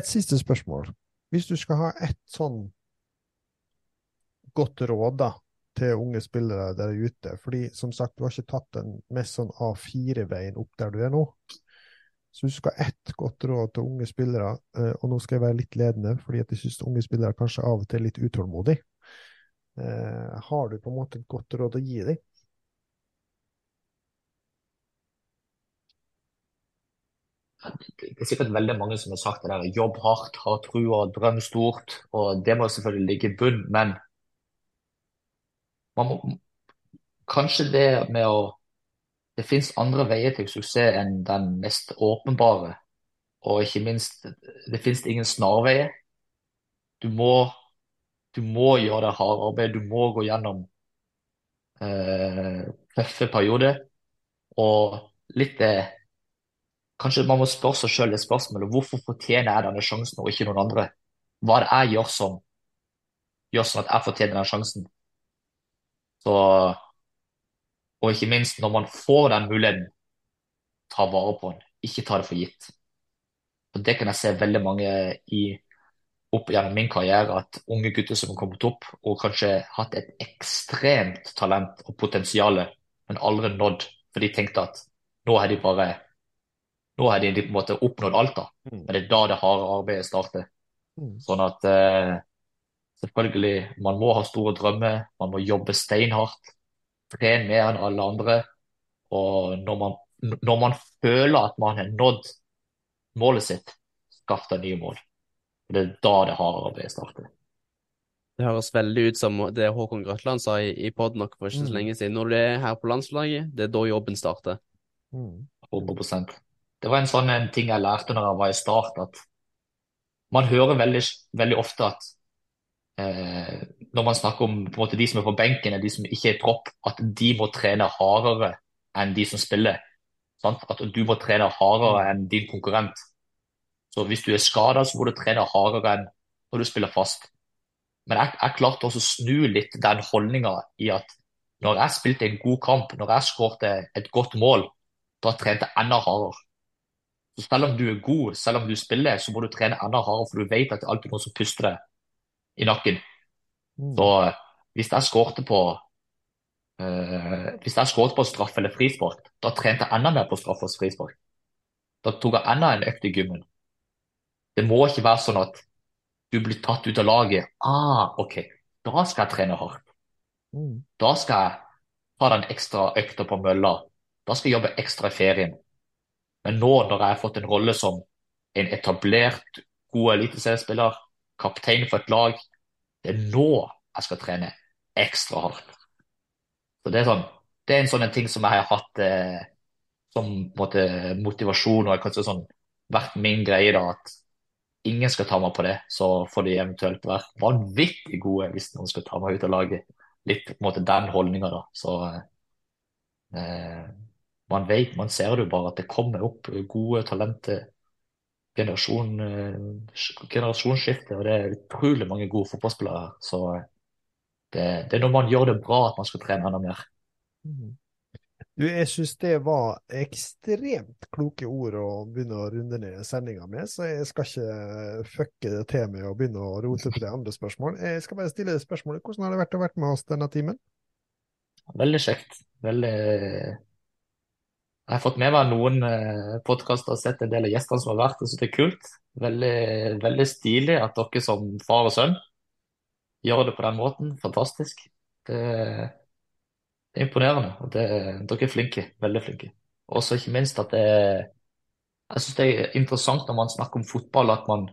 et siste spørsmål. Hvis du skal ha et sånn godt råd, da til unge spillere der ute. Fordi som sagt, du har ikke tatt den mest sånn A4-veien opp der du er nå. Så du skal ha ett godt råd til unge spillere, eh, og nå skal jeg være litt ledende, fordi jeg syns unge spillere kanskje av og til er litt utålmodige. Eh, har du på en måte et godt råd å gi dem? det er sikkert veldig mange som har sagt det der jobb hardt, ha trua, drøm stort, og det må selvfølgelig ligge i bunn, men man må, kanskje det med å Det fins andre veier til suksess enn den mest åpenbare, og ikke minst, det fins ingen snarveier. Du må, du må gjøre det harde arbeidet, du må gå gjennom eh, tøffe perioder, og litt det Kanskje man må spørre seg selv det spørsmålet hvorfor fortjener jeg denne sjansen og ikke noen andre? Hva er det jeg gjør som gjør sånn at jeg fortjener den sjansen? Så, og ikke minst, når man får den muligheten, ta vare på den. Ikke ta det for gitt. Og Det kan jeg se veldig mange i opp gjennom min karriere, at unge gutter som har kommet opp og kanskje hatt et ekstremt talent og potensial, men aldri nådd, for de tenkte at nå har de bare nå har de på en måte oppnådd alt, da. Mm. Men det er da det harde arbeidet starter. Mm. Sånn at eh, selvfølgelig, man må ha store drømmer, man må jobbe steinhardt, trene mer enn alle andre. Og når man, når man føler at man har nådd målet sitt, skaff deg nye mål. Det er da det harde arbeidet starter. Det høres veldig ut som det Håkon Grøtland sa i, i poden for ikke så Mm. lenge siden. Når du er her på landslaget, det er da jobben starter. Mm. 100 Det var en sånn en ting jeg lærte når jeg var i start, at man hører veldig, veldig ofte at når man snakker om måte, de som er på benken, de som ikke er i tropp, at de må trene hardere enn de som spiller. Sant? At du må trene hardere enn din konkurrent. Så hvis du er skada, så må du trene hardere enn når du spiller fast. Men jeg, jeg klarte også å snu litt den holdninga i at når jeg spilte en god kamp, når jeg skårte et godt mål, da trente jeg enda hardere. Så selv om du er god, selv om du spiller, så må du trene enda hardere, for du vet at det er alltid noen som puster deg i nakken. Mm. Så hvis jeg skårte på uh, hvis jeg skårte på straff eller frispark, da trente jeg enda mer på straff og frispark. Da tok jeg enda en økt i gymmen. Det må ikke være sånn at du blir tatt ut av laget. Ah, OK, da skal jeg trene hardt. Mm. Da skal jeg ta den ekstra økta på mølla. Da skal jeg jobbe ekstra i ferien. Men nå når jeg har fått en rolle som en etablert, god eliteseriespiller, kaptein for et lag, det er nå jeg skal trene ekstra hardt. Så Det er, sånn, det er en sånn en ting som jeg har hatt eh, som måte, motivasjon, og kanskje sånn, vært min greie. da, at ingen skal ta meg på det. Så får de eventuelt være vanvittig gode hvis noen skal ta meg ut av laget. Litt på en måte den holdninga, da. Så eh, man vet, man ser det jo bare at det kommer opp gode talenter. Generasjon, eh, generasjonsskifte, og det er utrolig mange gode fotballspillere. Så eh, det, det er når man gjør det bra at man skal trene enda mer. Mm. Du, jeg synes det var ekstremt kloke ord å begynne å runde ned sendinga med, så jeg skal ikke fucke det til med å begynne å rote på det andre spørsmål. Jeg skal bare stille spørsmålet. Hvordan har det vært å være med oss denne timen? Veldig kjekt. Veldig Jeg har fått med meg noen eh, podkaster og sett en del av gjestene som har vært, og så det er kult. Veldig, veldig stilig at dere som far og sønn gjør det på den måten. Fantastisk. Det, er imponerende. og det, Dere er flinke. Veldig flinke. Og så ikke minst at det Jeg syns det er interessant når man snakker om fotball, at man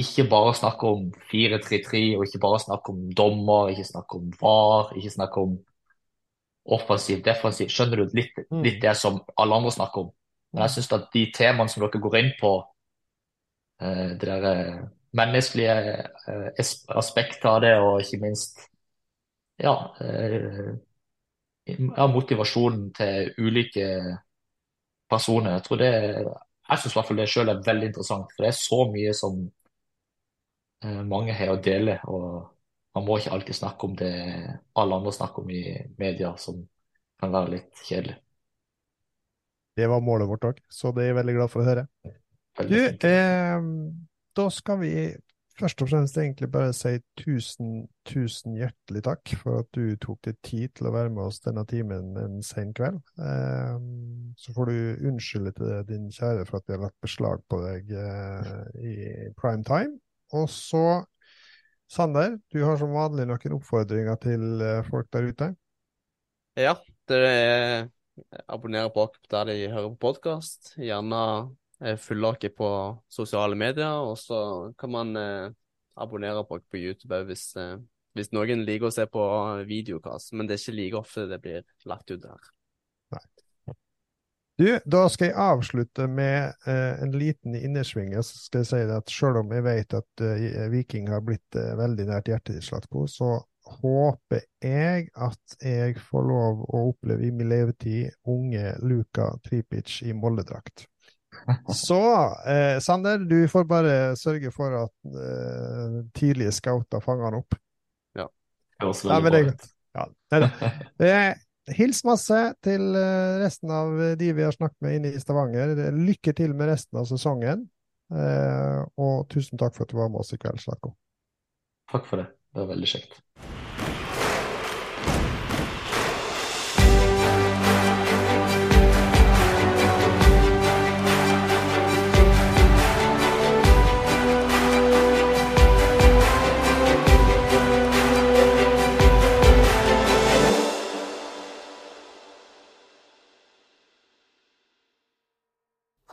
ikke bare snakker om 4-3-3, og ikke bare snakker om dommer, ikke snakker om VAR, ikke snakker om offensiv, defensiv. Skjønner du litt, litt det som alle andre snakker om? Men jeg syns at de temaene som dere går inn på, eh, det der eh, menneskelige eh, aspektet av det, og ikke minst ja, ja, motivasjonen til ulike personer. Jeg tror det jeg syns i hvert fall det selv er veldig interessant, for det er så mye som mange har å dele. og man må ikke alltid snakke om det alle andre snakker om i media, som kan være litt kjedelig. Det var målet vårt òg, så det er jeg veldig glad for å høre. Du, eh, da skal vi først og fremst egentlig bare si tusen, tusen hjertelig takk for at du tok deg tid til å være med oss denne timen en sen kveld. Eh, så får du unnskylde til din kjære for at vi har lagt beslag på deg eh, i prime time. Og så, Sander, du har som vanlig noen oppfordringer til eh, folk der ute? Ja, det er abonnere på oss der de hører på podkast. Gjerne eh, følge oss på sosiale medier, og så kan man eh, abonnere på oss på YouTube hvis, hvis noen liker å se på videokast. Men det er ikke like ofte det blir lagt ut der. Du, da skal jeg avslutte med eh, en liten innersvinge. Så skal jeg si at selv om jeg vet at eh, Viking har blitt eh, veldig nært hjertet ditt, Slatko, så håper jeg at jeg får lov å oppleve i min levetid unge Luka Tripic i Molde-drakt. <laughs> Så eh, Sander, du får bare sørge for at eh, tidlige scouter fanger han opp. Ja. Det var også veldig bra ja, <laughs> Hils masse til eh, resten av de vi har snakket med inne i Stavanger. Lykke til med resten av sesongen. Eh, og tusen takk for at du var med oss i kveld, Slatko. Takk for det. Det var veldig kjekt.